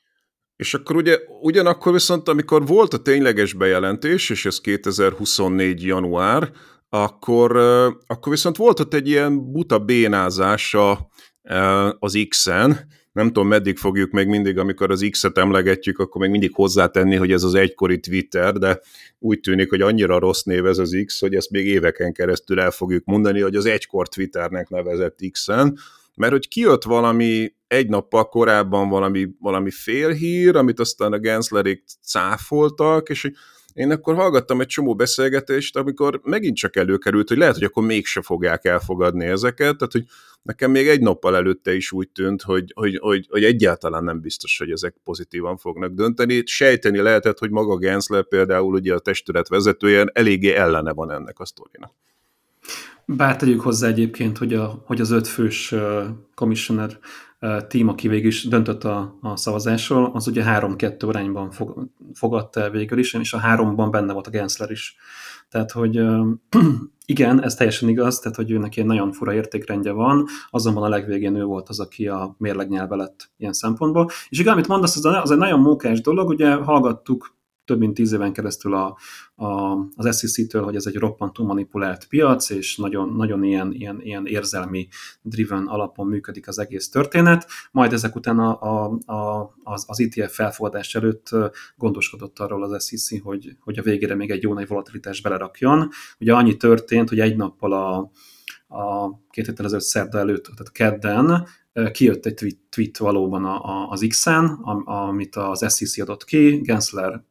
És akkor ugye ugyanakkor viszont, amikor volt a tényleges bejelentés, és ez 2024. január, akkor, akkor viszont volt ott egy ilyen buta bénázása az X-en, nem tudom, meddig fogjuk még mindig, amikor az X-et emlegetjük, akkor még mindig hozzátenni, hogy ez az egykori Twitter, de úgy tűnik, hogy annyira rossz név ez az X, hogy ezt még éveken keresztül el fogjuk mondani, hogy az egykor Twitternek nevezett X-en, mert hogy kijött valami egy nappal korábban valami, valami félhír, amit aztán a Genslerik cáfoltak, és én akkor hallgattam egy csomó beszélgetést, amikor megint csak előkerült, hogy lehet, hogy akkor mégse fogják elfogadni ezeket, tehát hogy nekem még egy nappal előtte is úgy tűnt, hogy, hogy, hogy, hogy egyáltalán nem biztos, hogy ezek pozitívan fognak dönteni. Sejteni lehetett, hogy maga Gensler például ugye a testület vezetője eléggé ellene van ennek a sztorinak. Bár tegyük hozzá egyébként, hogy, a, hogy az ötfős uh, commissioner tím, aki végül is döntött a, a szavazásról, az ugye 3-2 arányban fog, fogadta el végül is, és a háromban benne volt a Gensler is. Tehát, hogy igen, ez teljesen igaz, tehát, hogy őnek egy nagyon fura értékrendje van, azonban a legvégén ő volt az, aki a mérlegnyelve lett ilyen szempontból. És igen, amit mondasz, az, az egy nagyon mókás dolog, ugye hallgattuk több mint tíz éven keresztül a, a, az SEC-től, hogy ez egy roppantú manipulált piac, és nagyon, nagyon ilyen, ilyen, ilyen érzelmi driven alapon működik az egész történet. Majd ezek után a, a, a, az, az ETF felfogadás előtt gondoskodott arról az SEC, hogy, hogy a végére még egy jó nagy volatilitás belerakjon. Ugye annyi történt, hogy egy nappal a, a két héttel ezelőtt szerda előtt, tehát kedden kijött egy tweet, tweet valóban a, az X-en, amit az SEC adott ki, Gensler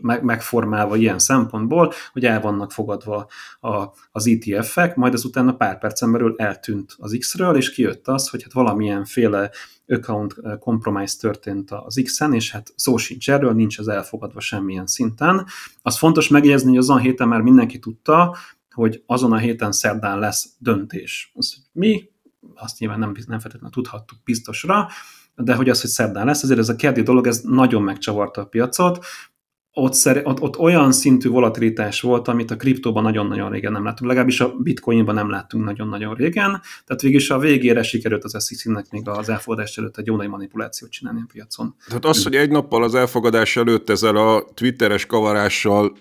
meg, megformálva ilyen szempontból, hogy el vannak fogadva a, az ETF-ek, majd azután pár percen belül eltűnt az X-ről, és kijött az, hogy hát valamilyen féle account eh, compromise történt az X-en, és hát szó sincs erről, nincs ez elfogadva semmilyen szinten. Az fontos megjegyezni, hogy azon héten már mindenki tudta, hogy azon a héten szerdán lesz döntés. Az, mi, azt nyilván nem, nem feltétlenül tudhattuk biztosra, de hogy az, hogy szerdán lesz, ezért ez a keddi dolog, ez nagyon megcsavarta a piacot, ott, szer, ott, ott olyan szintű volatilitás volt, amit a kriptóban nagyon-nagyon régen nem láttunk, legalábbis a bitcoinban nem láttunk nagyon-nagyon régen, tehát végülis a végére sikerült az SEC-nek még az elfogadás előtt egy jó nagy manipulációt csinálni a piacon. Tehát az, hogy egy nappal az elfogadás előtt ezzel a twitteres kavarással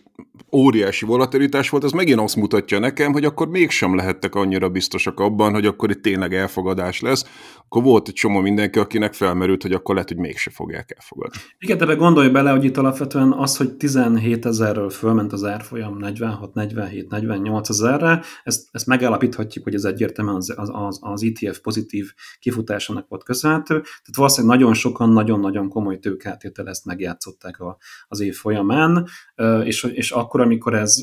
óriási volatilitás volt, az megint azt mutatja nekem, hogy akkor mégsem lehettek annyira biztosak abban, hogy akkor itt tényleg elfogadás lesz. Akkor volt egy csomó mindenki, akinek felmerült, hogy akkor lehet, hogy mégse fogják elfogadni. Igen, de gondolj bele, hogy itt alapvetően az, hogy 17 ezerről fölment az árfolyam 46, 47, 48 ezerre, ezt, ezt megállapíthatjuk, hogy ez egyértelműen az, az, az ETF pozitív kifutásának volt köszönhető. Tehát valószínűleg nagyon sokan nagyon-nagyon komoly tőkátétel ezt megjátszották a, az év folyamán, és, és akkor, amikor ez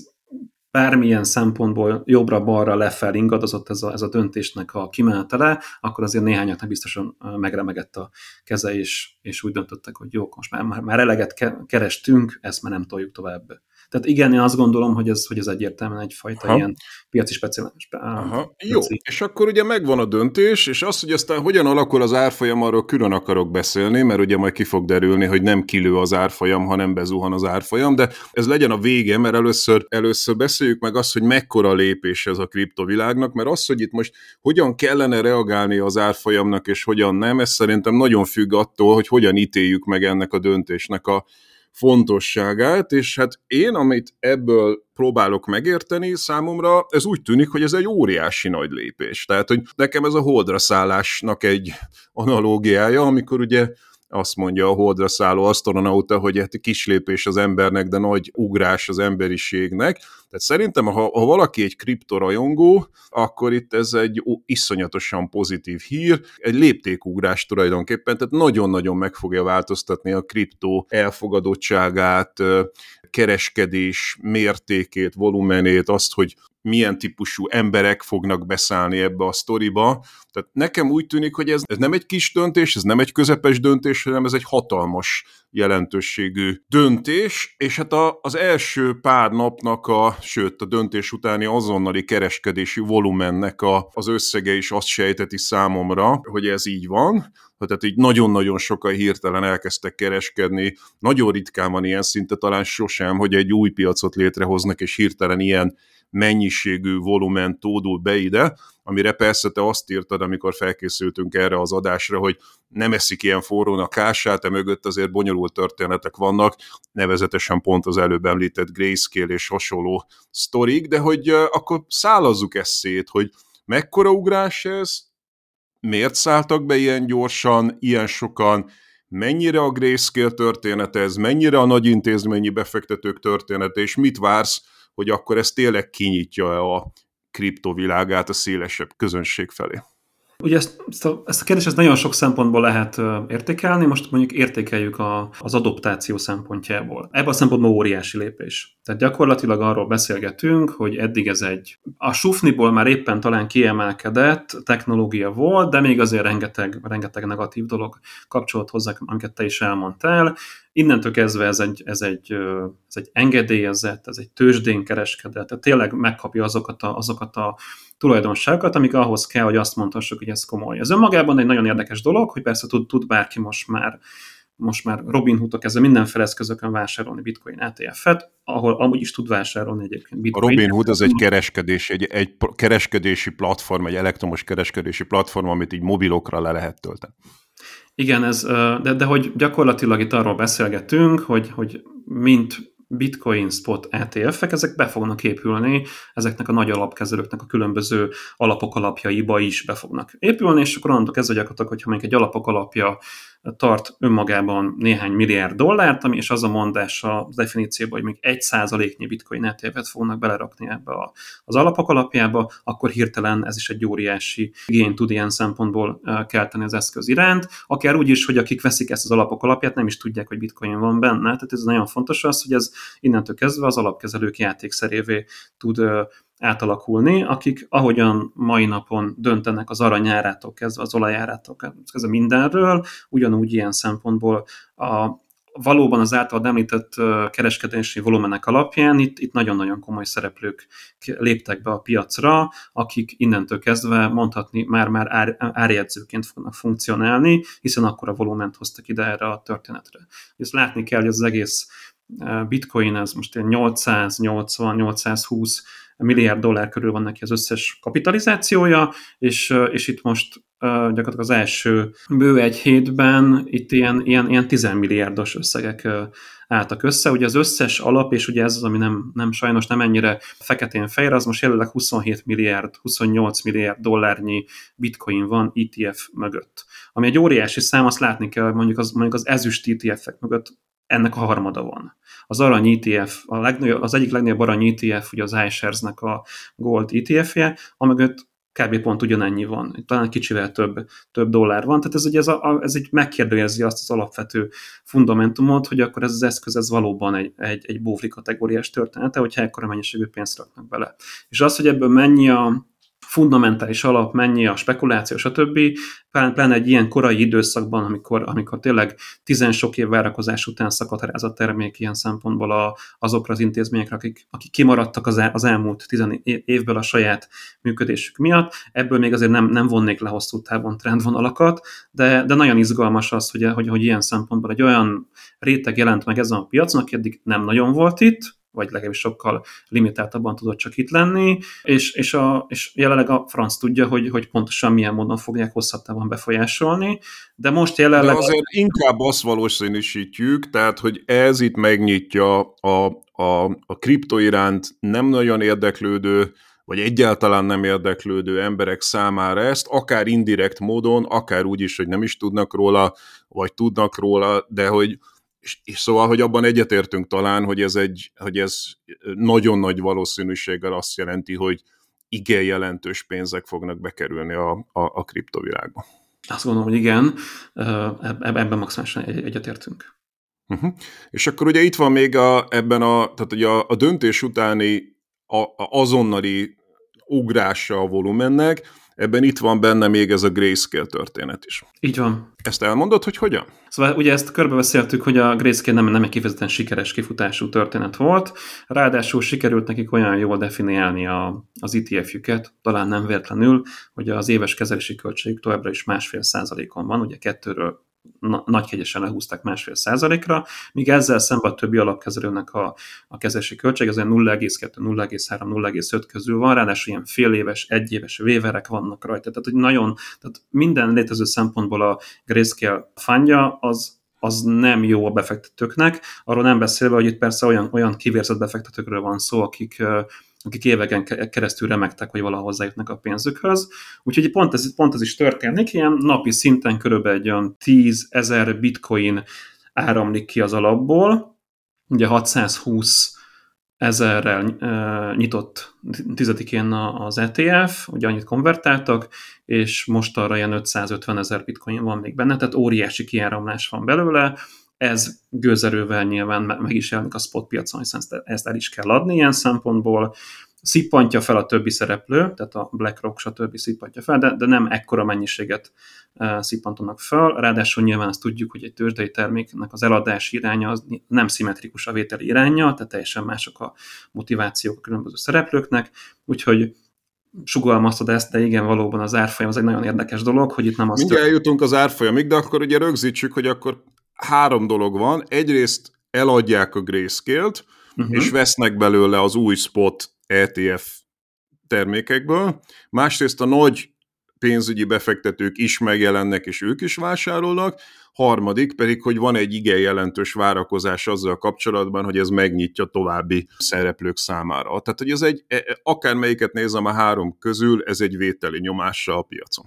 bármilyen szempontból jobbra-balra lefelé ingadozott ez a, ez a döntésnek a kimenetele, akkor azért néhányaknak biztosan megremegett a keze, és, és úgy döntöttek, hogy jó, most már, már eleget kerestünk, ezt már nem toljuk tovább Tehát igen, én azt gondolom, hogy ez, hogy ez egyértelműen egyfajta ha. ilyen piaci speciális. Aha. Jó, és akkor ugye megvan a döntés, és az, hogy aztán hogyan alakul az árfolyam, arról külön akarok beszélni, mert ugye majd ki fog derülni, hogy nem kilő az árfolyam, hanem bezuhan az árfolyam, de ez legyen a vége, mert először, először beszéljük meg azt, hogy mekkora lépés ez a kriptovilágnak, mert az, hogy itt most hogyan kellene reagálni az árfolyamnak, és hogyan nem, ez szerintem nagyon függ attól, hogy hogyan ítéljük meg ennek a döntésnek a fontosságát, és hát én, amit ebből próbálok megérteni számomra, ez úgy tűnik, hogy ez egy óriási nagy lépés. Tehát, hogy nekem ez a holdra szállásnak egy analógiája, amikor ugye azt mondja a holdra szálló asztronauta, hogy hát kis lépés az embernek, de nagy ugrás az emberiségnek. Tehát szerintem, ha, ha valaki egy kriptorajongó, akkor itt ez egy iszonyatosan pozitív hír, egy léptékugrás tulajdonképpen, tehát nagyon-nagyon meg fogja változtatni a kriptó elfogadottságát, kereskedés mértékét, volumenét, azt, hogy milyen típusú emberek fognak beszállni ebbe a sztoriba. Tehát nekem úgy tűnik, hogy ez, ez nem egy kis döntés, ez nem egy közepes döntés, hanem ez egy hatalmas jelentőségű döntés, és hát a, az első pár napnak, a, sőt a döntés utáni azonnali kereskedési volumennek a, az összege is azt sejteti számomra, hogy ez így van, tehát így nagyon-nagyon sokan hirtelen elkezdtek kereskedni, nagyon ritkán van ilyen szinte, talán sosem, hogy egy új piacot létrehoznak, és hirtelen ilyen mennyiségű volumen tódul be ide, amire persze te azt írtad, amikor felkészültünk erre az adásra, hogy nem eszik ilyen forrón a kását, mögött azért bonyolult történetek vannak, nevezetesen pont az előbb említett Grayscale és hasonló sztorik, de hogy akkor szállazzuk ezt szét, hogy mekkora ugrás ez, miért szálltak be ilyen gyorsan, ilyen sokan, mennyire a Grayscale történet ez, mennyire a nagy intézményi befektetők története, és mit vársz hogy akkor ez tényleg kinyitja a kriptovilágát a szélesebb közönség felé. Ugye ezt, ezt, a, ezt a kérdést nagyon sok szempontból lehet értékelni, most mondjuk értékeljük a, az adoptáció szempontjából. Ebben a szempontból óriási lépés. Tehát gyakorlatilag arról beszélgetünk, hogy eddig ez egy, a sufniból már éppen talán kiemelkedett technológia volt, de még azért rengeteg, rengeteg negatív dolog kapcsolat hozzá, amiket te is elmondtál. Innentől kezdve ez egy, ez egy, ez egy engedélyezett, ez egy tőzsdén kereskedett, tehát tényleg megkapja azokat a, azokat a tulajdonságokat, amik ahhoz kell, hogy azt mondhassuk, hogy ez komoly. Ez önmagában egy nagyon érdekes dolog, hogy persze tud, tud bárki most már most már Robinhoodok ezzel mindenféle eszközökön vásárolni bitcoin ETF-et, ahol amúgy is tud vásárolni egyébként bitcoin. A Robinhood az egy kereskedés, egy, egy kereskedési platform, egy elektromos kereskedési platform, amit így mobilokra le lehet tölteni. Igen, ez, de, de hogy gyakorlatilag itt arról beszélgetünk, hogy, hogy mint bitcoin spot ETF-ek, ezek be fognak épülni, ezeknek a nagy alapkezelőknek a különböző alapok alapjaiba is be fognak épülni, és akkor onnantól kezdve gyakorlatilag, hogyha mondjuk egy alapok alapja tart önmagában néhány milliárd dollárt, ami és az a mondás a definícióban, hogy még egy százaléknyi bitcoin ETF-et fognak belerakni ebbe a, az alapok alapjába, akkor hirtelen ez is egy óriási igényt tud ilyen szempontból kelteni az eszköz iránt, akár úgy is, hogy akik veszik ezt az alapok alapját, nem is tudják, hogy bitcoin van benne. Tehát ez nagyon fontos az, hogy ez innentől kezdve az alapkezelők játékszerévé tud átalakulni, akik ahogyan mai napon döntenek az aranyárától kezdve, az olajárától kezdve mindenről, ugyanúgy ilyen szempontból a, valóban az által említett kereskedési volumenek alapján itt, itt nagyon-nagyon komoly szereplők léptek be a piacra, akik innentől kezdve mondhatni már-már ár, árjegyzőként fognak funkcionálni, hiszen akkor a volument hoztak ide erre a történetre. Ezt látni kell, hogy az egész bitcoin ez most 880-820 milliárd dollár körül van neki az összes kapitalizációja, és, és itt most gyakorlatilag az első bő egy hétben itt ilyen, ilyen, ilyen 10 milliárdos összegek álltak össze. Ugye az összes alap, és ugye ez az, ami nem, nem sajnos nem ennyire feketén fejre, az most jelenleg 27 milliárd, 28 milliárd dollárnyi bitcoin van ETF mögött. Ami egy óriási szám, azt látni kell, mondjuk az, mondjuk az ezüst ETF-ek mögött ennek a harmada van. Az arany ETF, a az egyik legnagyobb arany ETF, ugye az iShares-nek a Gold ETF-je, amögött kb. pont ugyanennyi van, talán kicsivel több, több dollár van, tehát ez, ugye ez, a, ez egy megkérdőjezi azt az alapvető fundamentumot, hogy akkor ez az eszköz ez valóban egy, egy, egy bóvli kategóriás története, hogyha ekkora mennyiségű pénzt raknak bele. És az, hogy ebből mennyi a fundamentális alap, mennyi a spekuláció, stb. Pláne egy ilyen korai időszakban, amikor, amikor tényleg tizen sok év várakozás után ez a termék ilyen szempontból a, azokra az intézményekre, akik, akik kimaradtak az, el, az elmúlt tizen évből a saját működésük miatt. Ebből még azért nem, nem vonnék le hosszú távon trendvonalakat, de, de nagyon izgalmas az, hogy, hogy, hogy ilyen szempontból egy olyan réteg jelent meg ezen a piacon, aki eddig nem nagyon volt itt, vagy legalábbis sokkal limitáltabban tudott csak itt lenni, és, és, a, és jelenleg a franc tudja, hogy, hogy pontosan milyen módon fogják hosszabb távon befolyásolni, de most jelenleg... De azért inkább azt valószínűsítjük, tehát, hogy ez itt megnyitja a, a, a kripto iránt nem nagyon érdeklődő, vagy egyáltalán nem érdeklődő emberek számára ezt, akár indirekt módon, akár úgy is, hogy nem is tudnak róla, vagy tudnak róla, de hogy és, és szóval, hogy abban egyetértünk talán, hogy ez, egy, hogy ez nagyon nagy valószínűséggel azt jelenti, hogy igen jelentős pénzek fognak bekerülni a, a, a kriptovilágba. Azt gondolom, hogy igen, ebben maximálisan egyetértünk. Uh-huh. És akkor ugye itt van még a, ebben a, tehát ugye a, a döntés utáni a, a azonnali ugrása a volumennek, ebben itt van benne még ez a grayscale történet is. Így van. Ezt elmondod, hogy hogyan? Szóval ugye ezt körbebeszéltük, hogy a grayscale nem, nem egy kifejezetten sikeres kifutású történet volt, ráadásul sikerült nekik olyan jól definiálni a, az ETF-jüket, talán nem véletlenül, hogy az éves kezelési költségük továbbra is másfél százalékon van, ugye kettőről na, nagykegyesen lehúzták másfél százalékra, míg ezzel szemben a többi alapkezelőnek a, a kezelési költség az 0,2, 0,3, 0,5 közül van, ráadásul ilyen fél éves, egy éves véverek vannak rajta. Tehát, hogy nagyon, tehát minden létező szempontból a Grayscale fanya az, az nem jó a befektetőknek, arról nem beszélve, hogy itt persze olyan, olyan kivérzett befektetőkről van szó, akik akik éveken keresztül remektek, hogy valahogy hozzájutnak a pénzükhöz. Úgyhogy pont ez, pont ez is történik, ilyen napi szinten körülbelül egy olyan 10 ezer bitcoin áramlik ki az alapból, ugye 620 ezerrel e, nyitott tizedikén az ETF, ugye annyit konvertáltak, és most arra ilyen 550 ezer bitcoin van még benne, tehát óriási kiáramlás van belőle, ez gőzerővel nyilván meg is jelenik a spot piacon, hiszen ezt el is kell adni ilyen szempontból, szippantja fel a többi szereplő, tehát a BlackRock stb. szippantja fel, de, de nem ekkora mennyiséget uh, szippantanak fel, ráadásul nyilván azt tudjuk, hogy egy tőzsdei terméknek az eladási iránya az nem szimmetrikus a vételi iránya, tehát teljesen mások a motivációk a különböző szereplőknek, úgyhogy sugalmaztad ezt, de igen, valóban az árfolyam az egy nagyon érdekes dolog, hogy itt nem az... Mindjárt tört... eljutunk az árfolyamig, de akkor ugye rögzítsük, hogy akkor három dolog van. Egyrészt eladják a grayscale-t, uh-huh. és vesznek belőle az új spot ETF termékekből. Másrészt a nagy pénzügyi befektetők is megjelennek, és ők is vásárolnak. Harmadik pedig, hogy van egy igen jelentős várakozás azzal kapcsolatban, hogy ez megnyitja további szereplők számára. Tehát, hogy ez egy, e, e, akármelyiket nézem a három közül, ez egy vételi nyomása a piacon.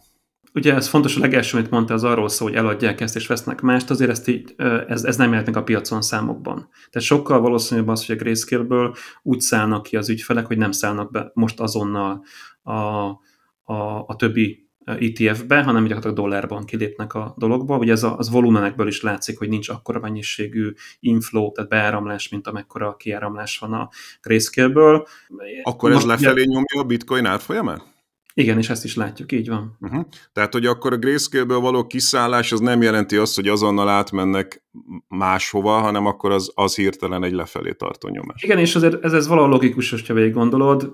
Ugye ez fontos, a legelső, amit mondta, az arról szól, hogy eladják ezt és vesznek mást, azért ezt így, ez, ez nem jelent meg a piacon számokban. Tehát sokkal valószínűbb az, hogy a Grayscale-ből úgy szállnak ki az ügyfelek, hogy nem szállnak be most azonnal a, a, a többi ETF-be, hanem gyakorlatilag dollárban kilépnek a dologba. Ugye ez a, az volumenekből is látszik, hogy nincs akkora mennyiségű inflow, tehát beáramlás, mint amekkora kiáramlás van a Grayscale-ből. Akkor ez Most lefelé ugye... nyomja a bitcoin árfolyamát? Igen, és ezt is látjuk, így van. Uh-huh. Tehát, hogy akkor a grayscale-ből való kiszállás az nem jelenti azt, hogy azonnal átmennek máshova, hanem akkor az, az hirtelen egy lefelé tartó nyomás. Igen, és azért ez, ez valahol logikus, hogyha végig gondolod.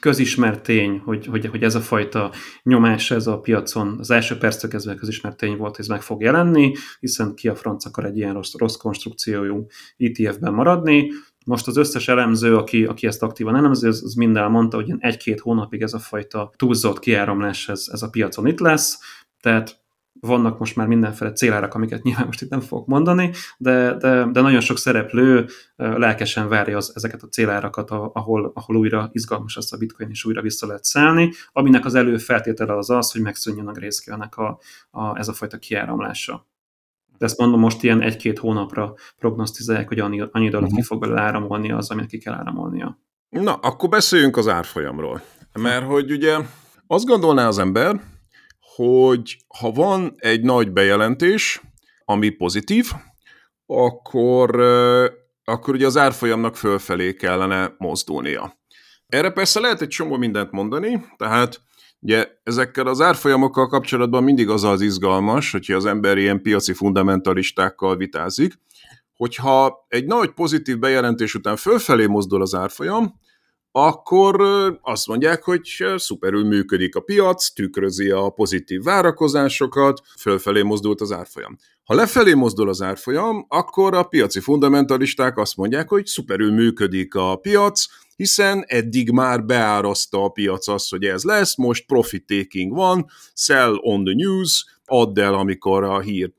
Közismert tény, hogy, hogy, hogy ez a fajta nyomás ez a piacon az első perctől kezdve közismert tény volt, hogy ez meg fog jelenni, hiszen ki a franc akar egy ilyen rossz, rossz konstrukciójú ETF-ben maradni. Most az összes elemző, aki, aki ezt aktívan elemzi, az, az mind elmondta, hogy egy-két hónapig ez a fajta túlzott kiáramlás ez, ez a piacon itt lesz, tehát vannak most már mindenféle célárak, amiket nyilván most itt nem fogok mondani, de, de, de nagyon sok szereplő lelkesen várja az, ezeket a célárakat, ahol, ahol újra izgalmas lesz a bitcoin, és újra vissza lehet szállni, aminek az előfeltétele az az, hogy megszűnjön a grayscale a, a, ez a fajta kiáramlása. De ezt mondom, most ilyen egy-két hónapra prognosztizálják, hogy annyi, annyi dolog uh-huh. ki fog belőle áramolni az, amit ki kell áramolnia. Na, akkor beszéljünk az árfolyamról. Mert hogy ugye azt gondolná az ember, hogy ha van egy nagy bejelentés, ami pozitív, akkor, akkor ugye az árfolyamnak fölfelé kellene mozdulnia. Erre persze lehet egy csomó mindent mondani, tehát Ugye ezekkel az árfolyamokkal kapcsolatban mindig az az izgalmas, hogyha az ember ilyen piaci fundamentalistákkal vitázik, hogyha egy nagy pozitív bejelentés után fölfelé mozdul az árfolyam, akkor azt mondják, hogy szuperül működik a piac, tükrözi a pozitív várakozásokat, fölfelé mozdult az árfolyam. Ha lefelé mozdul az árfolyam, akkor a piaci fundamentalisták azt mondják, hogy szuperül működik a piac, hiszen eddig már beárazta a piac azt, hogy ez lesz, most profit taking van, sell on the news, add el, amikor a hír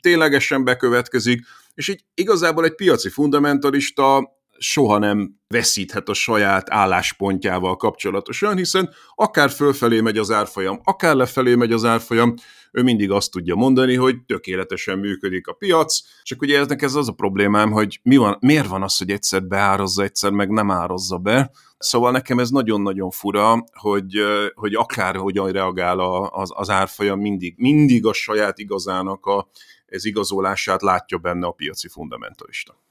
ténylegesen bekövetkezik, és így igazából egy piaci fundamentalista soha nem veszíthet a saját álláspontjával kapcsolatosan, hiszen akár fölfelé megy az árfolyam, akár lefelé megy az árfolyam, ő mindig azt tudja mondani, hogy tökéletesen működik a piac, csak ugye eznek ez az a problémám, hogy mi van, miért van az, hogy egyszer beárazza, egyszer meg nem árazza be, Szóval nekem ez nagyon-nagyon fura, hogy, hogy akár hogyan reagál az, az árfolyam, mindig, mindig a saját igazának a, ez igazolását látja benne a piaci fundamentalista.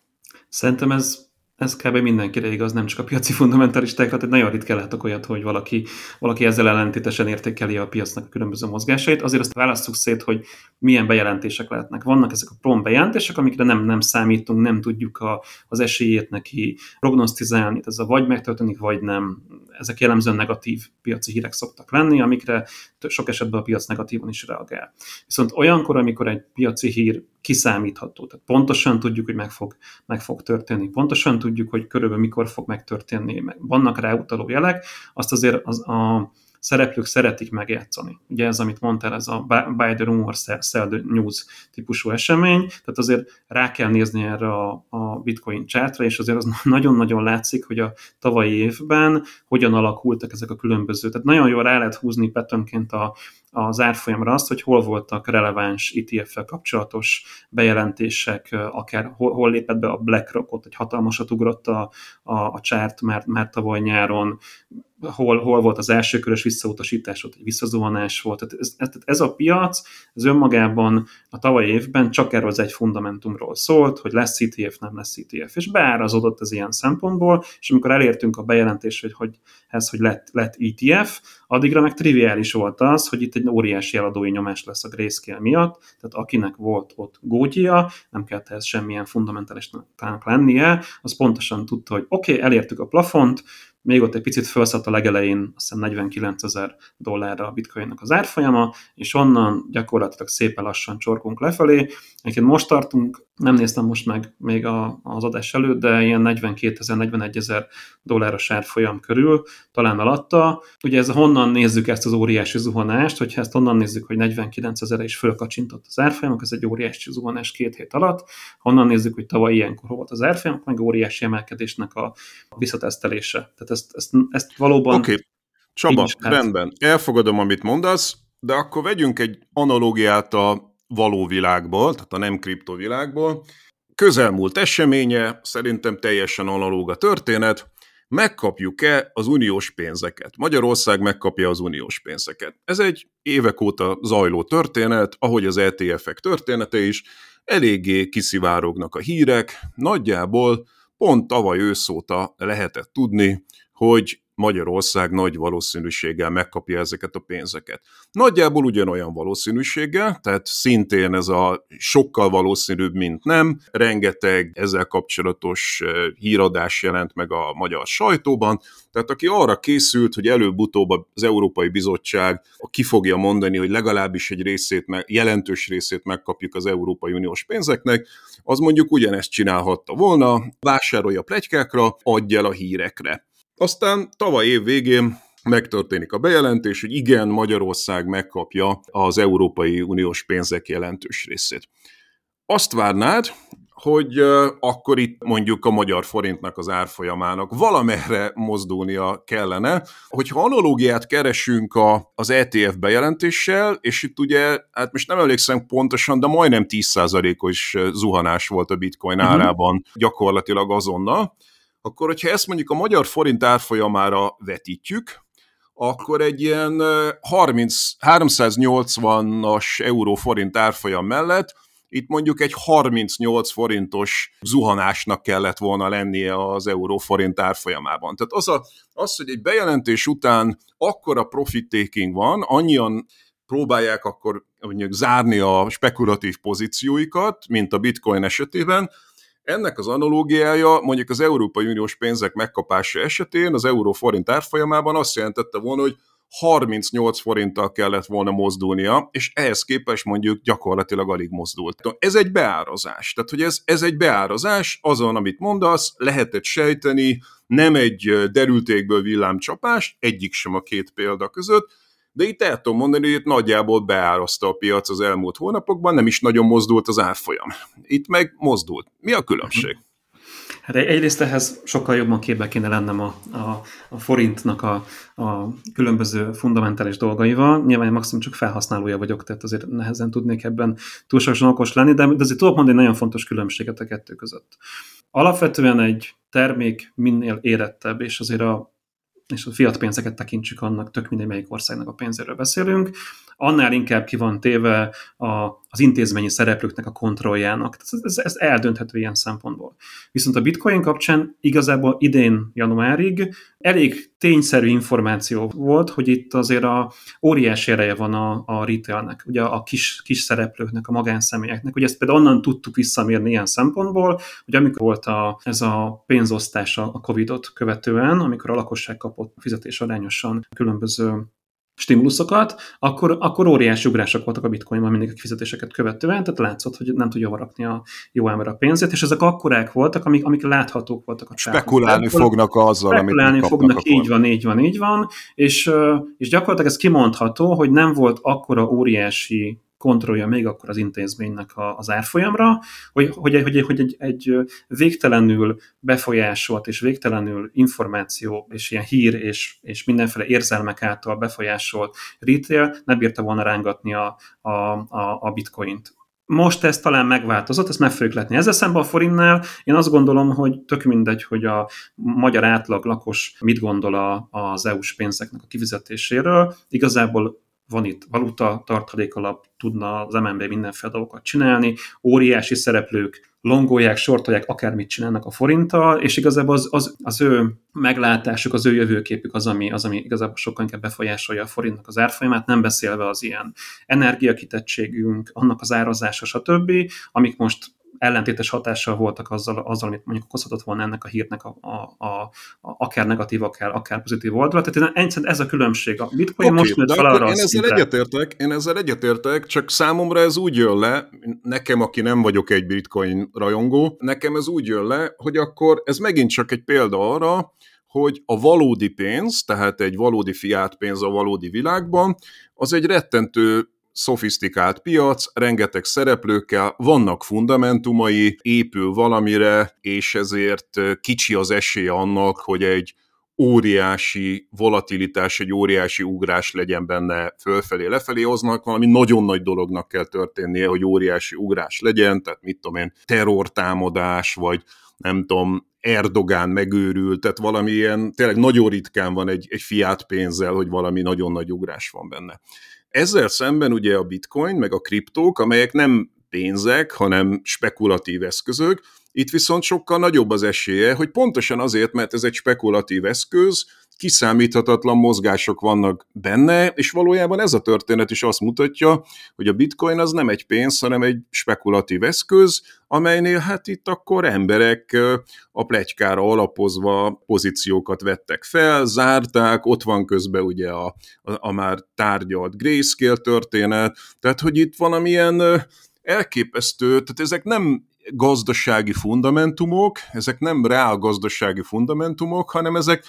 Szerintem ez ez kb. mindenkire igaz, nem csak a piaci fundamentalistákra, tehát nagyon ritkán látok olyat, hogy valaki, valaki ezzel ellentétesen értékeli a piacnak a különböző mozgásait. Azért azt választjuk szét, hogy milyen bejelentések lehetnek. Vannak ezek a prom bejelentések, amikre nem, nem számítunk, nem tudjuk a, az esélyét neki prognosztizálni, ez a vagy megtörténik, vagy nem. Ezek jellemzően negatív piaci hírek szoktak lenni, amikre sok esetben a piac negatívan is reagál. Viszont olyankor, amikor egy piaci hír kiszámítható, tehát pontosan tudjuk, hogy meg fog, meg fog történni, pontosan tudjuk, hogy körülbelül mikor fog megtörténni, meg vannak rá utaló jelek, azt azért az, a, szereplők szeretik megjátszani. Ugye ez, amit mondtál, ez a buy the rumor, sell the news típusú esemény, tehát azért rá kell nézni erre a, a bitcoin chartra, és azért az nagyon-nagyon látszik, hogy a tavalyi évben hogyan alakultak ezek a különböző. Tehát nagyon jól rá lehet húzni petönként a, az árfolyamra azt, hogy hol voltak releváns ETF-fel kapcsolatos bejelentések, akár hol, hol lépett be a BlackRock, ott egy hatalmasat ugrott a, a, a csárt már, már tavaly nyáron, hol, hol volt az első körös visszautasítás, ott egy visszazuhanás volt. Tehát ez, ez, ez a piac, ez önmagában a tavalyi évben csak erről az egy fundamentumról szólt, hogy lesz ETF, nem lesz ETF, és beárazódott az ilyen szempontból, és amikor elértünk a bejelentés, hogy, hogy ez, hogy lett, lett ETF, addigra meg triviális volt az, hogy itt egy óriási eladói nyomás lesz a grayscale miatt, tehát akinek volt ott gógyia, nem kellett ez semmilyen fundamentálisnak lennie, az pontosan tudta, hogy oké, okay, elértük a plafont, még ott egy picit felszállt a legelején, azt hiszem 49 ezer dollárra a bitcoinnak az árfolyama, és onnan gyakorlatilag szépen lassan csorkunk lefelé. Egyébként most tartunk, nem néztem most meg még a, az adás előtt, de ilyen 42 ezer, 41 ezer dolláros árfolyam körül, talán alatta. Ugye ez honnan nézzük ezt az óriási zuhanást, hogyha ezt onnan nézzük, hogy 49 ezer is fölkacsintott az árfolyam, ez egy óriási zuhanás két hét alatt. Honnan nézzük, hogy tavaly ilyenkor volt az árfolyam, meg óriási emelkedésnek a visszatesztelése. Tehát ezt, ezt, ezt valóban... Oké, okay. Csaba, rendben, elfogadom, amit mondasz, de akkor vegyünk egy analógiát a való világból, tehát a nem kriptovilágból. Közelmúlt eseménye, szerintem teljesen analóg a történet, megkapjuk-e az uniós pénzeket? Magyarország megkapja az uniós pénzeket. Ez egy évek óta zajló történet, ahogy az ETF-ek története is, eléggé kiszivárognak a hírek, nagyjából pont tavaly őszóta lehetett tudni, hogy Magyarország nagy valószínűséggel megkapja ezeket a pénzeket. Nagyjából ugyanolyan valószínűséggel, tehát szintén ez a sokkal valószínűbb, mint nem. Rengeteg ezzel kapcsolatos híradás jelent meg a magyar sajtóban, tehát aki arra készült, hogy előbb-utóbb az Európai Bizottság ki fogja mondani, hogy legalábbis egy részét, jelentős részét megkapjuk az Európai Uniós pénzeknek, az mondjuk ugyanezt csinálhatta volna, vásárolja plegykákra, adja el a hírekre. Aztán tavaly év végén megtörténik a bejelentés, hogy igen, Magyarország megkapja az Európai Uniós pénzek jelentős részét. Azt várnád, hogy akkor itt mondjuk a magyar forintnak az árfolyamának valamerre mozdulnia kellene. Hogyha analógiát keresünk a, az ETF bejelentéssel, és itt ugye, hát most nem emlékszem pontosan, de majdnem 10%-os zuhanás volt a bitcoin uh-huh. árában gyakorlatilag azonnal, akkor hogyha ezt mondjuk a magyar forint árfolyamára vetítjük, akkor egy ilyen 30, 380-as euró forint árfolyam mellett itt mondjuk egy 38 forintos zuhanásnak kellett volna lennie az euró-forint árfolyamában. Tehát az, a, az, hogy egy bejelentés után akkora profit taking van, annyian próbálják akkor mondjuk zárni a spekulatív pozícióikat, mint a bitcoin esetében, ennek az analógiája mondjuk az Európai Uniós pénzek megkapása esetén az euró-forint árfolyamában azt jelentette volna, hogy 38 forinttal kellett volna mozdulnia, és ehhez képest mondjuk gyakorlatilag alig mozdult. Ez egy beárazás. Tehát, hogy ez, ez egy beárazás, azon, amit mondasz, lehetett sejteni, nem egy derültékből villámcsapás, egyik sem a két példa között, de itt el tudom mondani, hogy itt nagyjából beáraszta a piac az elmúlt hónapokban, nem is nagyon mozdult az árfolyam. Itt meg mozdult. Mi a különbség? Hát egyrészt ehhez sokkal jobban képbe kéne lennem a, a, a forintnak a, a különböző fundamentális dolgaival. Nyilván maximum csak felhasználója vagyok, tehát azért nehezen tudnék ebben túlságosan okos lenni, de, azért tudok mondani nagyon fontos különbséget a kettő között. Alapvetően egy termék minél érettebb, és azért a és a fiat pénzeket tekintsük annak, tök mindegy melyik országnak a pénzéről beszélünk, annál inkább ki van téve a, az intézményi szereplőknek a kontrolljának. Ez, ez, ez eldönthető ilyen szempontból. Viszont a bitcoin kapcsán igazából idén januárig elég tényszerű információ volt, hogy itt azért a óriási ereje van a, a retailnek, ugye a kis, kis szereplőknek, a magánszemélyeknek. Ugye ezt például onnan tudtuk visszamérni ilyen szempontból, hogy amikor volt a, ez a pénzosztás a Covid-ot követően, amikor a lakosság kapott fizetés arányosan különböző stimuluszokat, akkor, akkor óriási ugrások voltak a bitcoinban mindig a kifizetéseket követően, tehát látszott, hogy nem tudja varakni a jó ember a pénzét, és ezek akkorák voltak, amik, amik láthatók voltak a Spekulálni csávon. fognak azzal, Spekulálni amit fognak, akkor. így van, így van, így van, és, és gyakorlatilag ez kimondható, hogy nem volt akkora óriási kontrollja még akkor az intézménynek a, az árfolyamra, hogy, hogy, hogy, hogy egy, egy végtelenül befolyásolt és végtelenül információ és ilyen hír és, és mindenféle érzelmek által befolyásolt retail ne bírta volna rángatni a, a, a, a bitcoint. Most ez talán megváltozott, ezt meg fogjuk letni. Ezzel szemben a forintnál én azt gondolom, hogy tök mindegy, hogy a magyar átlag lakos mit gondol az EU-s pénzeknek a kifizetéséről. Igazából van itt valuta, tartalékalap, tudna az MNB mindenféle dolgokat csinálni, óriási szereplők longolják, sortolják, akármit csinálnak a forinttal, és igazából az, az, az ő meglátásuk, az ő jövőképük az, ami, az, ami igazából sokkal inkább befolyásolja a forintnak az árfolyamát, nem beszélve az ilyen energiakitettségünk, annak az árazása, stb., amik most ellentétes hatással voltak azzal, azzal amit mondjuk okozhatott volna ennek a hírnek a, a, a, a akár negatív, akár, akár pozitív oldala. Tehát én, ez a különbség. A bitcoin okay, most nőtt fel arra én ezzel szintre. egyetértek, én ezzel egyetértek, csak számomra ez úgy jön le, nekem, aki nem vagyok egy bitcoin rajongó, nekem ez úgy jön le, hogy akkor ez megint csak egy példa arra, hogy a valódi pénz, tehát egy valódi fiát pénz a valódi világban, az egy rettentő szofisztikált piac, rengeteg szereplőkkel, vannak fundamentumai, épül valamire, és ezért kicsi az esélye annak, hogy egy óriási volatilitás, egy óriási ugrás legyen benne fölfelé, lefelé, hoznak valami nagyon nagy dolognak kell történnie, hogy óriási ugrás legyen, tehát mit tudom én, terrortámadás, vagy nem tudom, Erdogán megőrült, tehát valami ilyen, tényleg nagyon ritkán van egy, egy fiát pénzzel, hogy valami nagyon nagy ugrás van benne. Ezzel szemben ugye a bitcoin, meg a kriptók, amelyek nem pénzek, hanem spekulatív eszközök, itt viszont sokkal nagyobb az esélye, hogy pontosan azért, mert ez egy spekulatív eszköz, kiszámíthatatlan mozgások vannak benne, és valójában ez a történet is azt mutatja, hogy a bitcoin az nem egy pénz, hanem egy spekulatív eszköz, amelynél hát itt akkor emberek a plegykára alapozva pozíciókat vettek fel, zárták, ott van közben ugye a, a, a már tárgyalt grayscale történet, tehát hogy itt valamilyen elképesztő, tehát ezek nem gazdasági fundamentumok, ezek nem reál gazdasági fundamentumok, hanem ezek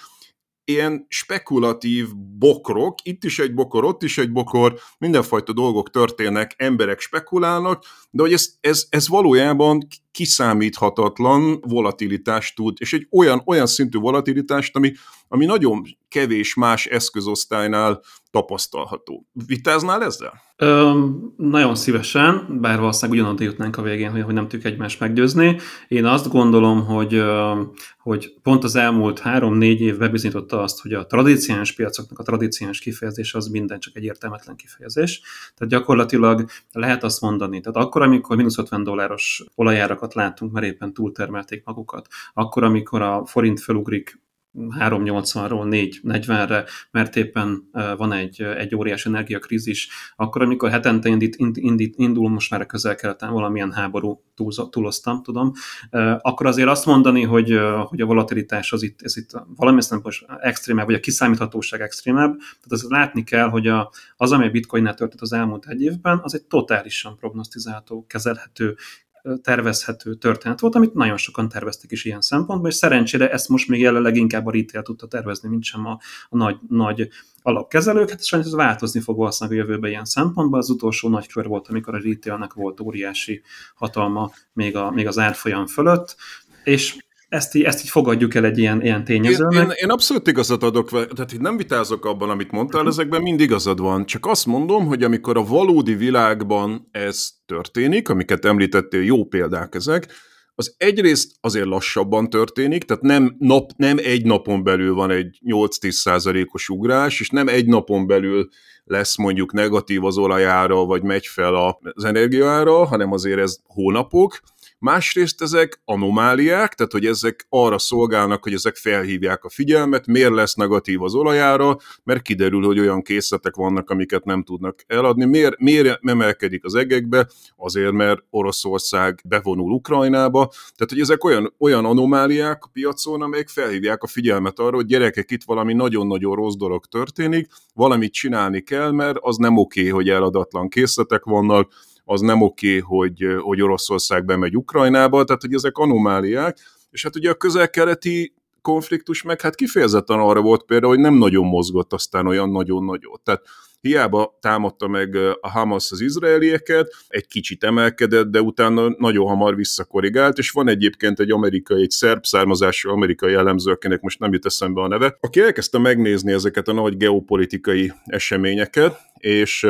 ilyen spekulatív bokrok, itt is egy bokor, ott is egy bokor, mindenfajta dolgok történnek, emberek spekulálnak, de hogy ez, ez, ez valójában kiszámíthatatlan volatilitást tud, és egy olyan, olyan szintű volatilitást, ami, ami nagyon kevés más eszközosztálynál tapasztalható. Vitáznál ezzel? Ö, nagyon szívesen, bár valószínűleg ugyanott jutnánk a végén, hogy, hogy nem tudjuk egymást meggyőzni. Én azt gondolom, hogy, hogy pont az elmúlt három-négy év bebizonyította azt, hogy a tradíciós piacoknak a tradíciós kifejezés az minden csak egy értelmetlen kifejezés. Tehát gyakorlatilag lehet azt mondani, tehát akkor, amikor mínusz 50 dolláros olajárakat látunk, mert éppen túltermelték magukat, akkor, amikor a forint felugrik 380-ról 440-re, mert éppen van egy, egy óriás energiakrízis, akkor amikor hetente indít, indít, indul most már a közel-keleten valamilyen háború, túl, túloztam, tudom, akkor azért azt mondani, hogy, hogy a volatilitás az itt, ez itt valami szempontból extrémebb, vagy a kiszámíthatóság extrémebb, tehát az látni kell, hogy a, az, ami a bitcoinnál történt az elmúlt egy évben, az egy totálisan prognosztizálható, kezelhető, tervezhető történet volt, amit nagyon sokan terveztek is ilyen szempontból, és szerencsére ezt most még jelenleg inkább a retail tudta tervezni, mint sem a, a nagy, nagy alapkezelők, hát sajnos ez változni fog valószínűleg a jövőben ilyen szempontból. Az utolsó nagy kör volt, amikor a retailnek volt óriási hatalma még, a, még az árfolyam fölött, és ezt így, ezt így fogadjuk el egy ilyen, ilyen tényezőnek. Én, én, én abszolút igazat adok, tehát itt nem vitázok abban, amit mondtál, ezekben mind igazad van. Csak azt mondom, hogy amikor a valódi világban ez történik, amiket említettél, jó példák ezek, az egyrészt azért lassabban történik, tehát nem, nap, nem egy napon belül van egy 8-10 százalékos ugrás, és nem egy napon belül lesz mondjuk negatív az olajára, vagy megy fel az energiára, hanem azért ez hónapok, Másrészt ezek anomáliák, tehát hogy ezek arra szolgálnak, hogy ezek felhívják a figyelmet, miért lesz negatív az olajára, mert kiderül, hogy olyan készletek vannak, amiket nem tudnak eladni. Miért, miért emelkedik az egekbe? Azért, mert Oroszország bevonul Ukrajnába. Tehát, hogy ezek olyan, olyan anomáliák a piacon, amelyek felhívják a figyelmet arra, hogy gyerekek, itt valami nagyon-nagyon rossz dolog történik, valamit csinálni kell, mert az nem oké, hogy eladatlan készletek vannak, az nem oké, hogy, hogy Oroszország bemegy Ukrajnába, tehát hogy ezek anomáliák, és hát ugye a közel-keleti konfliktus meg hát kifejezetten arra volt például, hogy nem nagyon mozgott aztán olyan nagyon nagyot. Tehát hiába támadta meg a Hamas az izraelieket, egy kicsit emelkedett, de utána nagyon hamar visszakorrigált, és van egyébként egy amerikai, egy szerb származású amerikai elemző, akinek most nem jut eszembe a neve, aki elkezdte megnézni ezeket a nagy geopolitikai eseményeket, és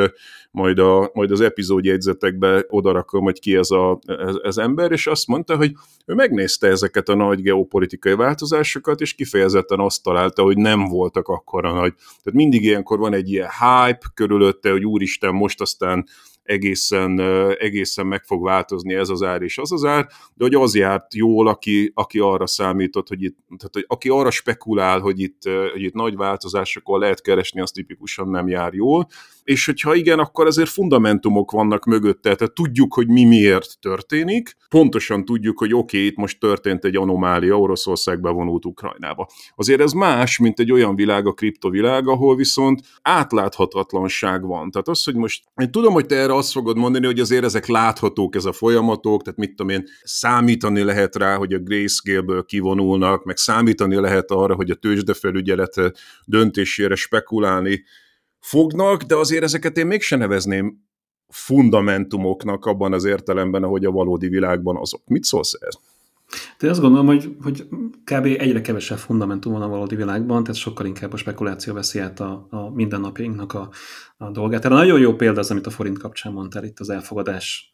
majd, a, majd az epizódjegyzetekbe odarakom, hogy ki ez, a, ez, ember, és azt mondta, hogy ő megnézte ezeket a nagy geopolitikai változásokat, és kifejezetten azt találta, hogy nem voltak akkora nagy. Tehát mindig ilyenkor van egy ilyen hype körülötte, hogy úristen, most aztán egészen, egészen meg fog változni ez az ár és az az ár, de hogy az járt jól, aki, aki arra számított, hogy itt, tehát, hogy aki arra spekulál, hogy itt, hogy itt nagy változásokon lehet keresni, az tipikusan nem jár jól, és hogyha igen, akkor azért fundamentumok vannak mögötte, tehát tudjuk, hogy mi miért történik, pontosan tudjuk, hogy oké, okay, itt most történt egy anomália, Oroszország bevonult Ukrajnába. Azért ez más, mint egy olyan világ, a kriptovilág, ahol viszont átláthatatlanság van. Tehát az, hogy most, én tudom, hogy te erre azt fogod mondani, hogy azért ezek láthatók, ez a folyamatok, tehát mit tudom én, számítani lehet rá, hogy a Grayscale-ből kivonulnak, meg számítani lehet arra, hogy a tőzsdefelügyelet döntésére spekulálni fognak, de azért ezeket én mégsem nevezném fundamentumoknak abban az értelemben, ahogy a valódi világban azok. Mit szólsz ez? De azt gondolom, hogy, hogy kb. egyre kevesebb fundamentum van a valódi világban, tehát sokkal inkább a spekuláció veszi át a, a mindennapjainknak a, a dolgát. Tehát nagyon jó példa az, amit a forint kapcsán mondtál itt az elfogadás,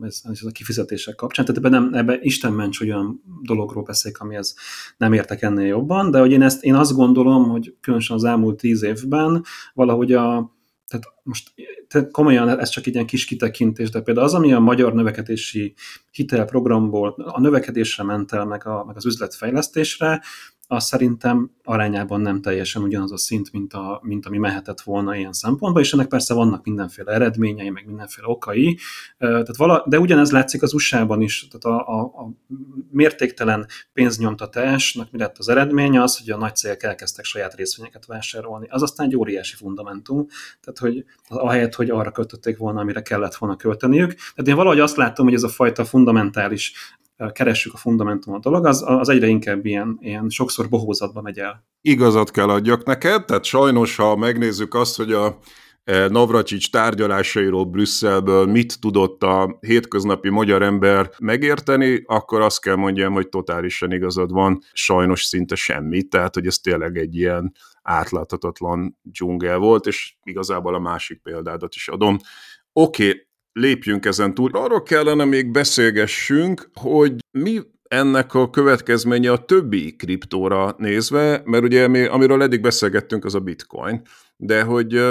ez, ez a kifizetések kapcsán. Tehát ebben, nem, ebben Isten ments, hogy olyan dologról beszéljek, amihez nem értek ennél jobban, de hogy én, ezt, én azt gondolom, hogy különösen az elmúlt tíz évben valahogy a, tehát most te komolyan ez csak egy ilyen kis kitekintés, de például az, ami a magyar növekedési hitelprogramból a növekedésre ment el, meg, a, meg az üzletfejlesztésre, az szerintem arányában nem teljesen ugyanaz a szint, mint, a, mint ami mehetett volna ilyen szempontból, és ennek persze vannak mindenféle eredményei, meg mindenféle okai, tehát vala, de ugyanez látszik az USA-ban is, tehát a, a, a mértéktelen pénznyomtatásnak mi lett az eredménye, az, hogy a nagy cégek elkezdtek saját részvényeket vásárolni. Az aztán egy óriási fundamentum, tehát hogy ahelyett, hogy arra költötték volna, amire kellett volna költeniük. Tehát én valahogy azt látom, hogy ez a fajta fundamentális keressük a fundamentumot dolog, az, az egyre inkább ilyen, ilyen sokszor bohózatba megy el. Igazat kell adjak neked, tehát sajnos, ha megnézzük azt, hogy a Navracsics tárgyalásairól Brüsszelből mit tudott a hétköznapi magyar ember megérteni, akkor azt kell mondjam, hogy totálisan igazad van, sajnos szinte semmi, tehát hogy ez tényleg egy ilyen átláthatatlan dzsungel volt, és igazából a másik példádat is adom. Oké, okay, lépjünk ezen túl. Arról kellene még beszélgessünk, hogy mi ennek a következménye a többi kriptóra nézve, mert ugye mi, amiről eddig beszélgettünk, az a bitcoin, de hogy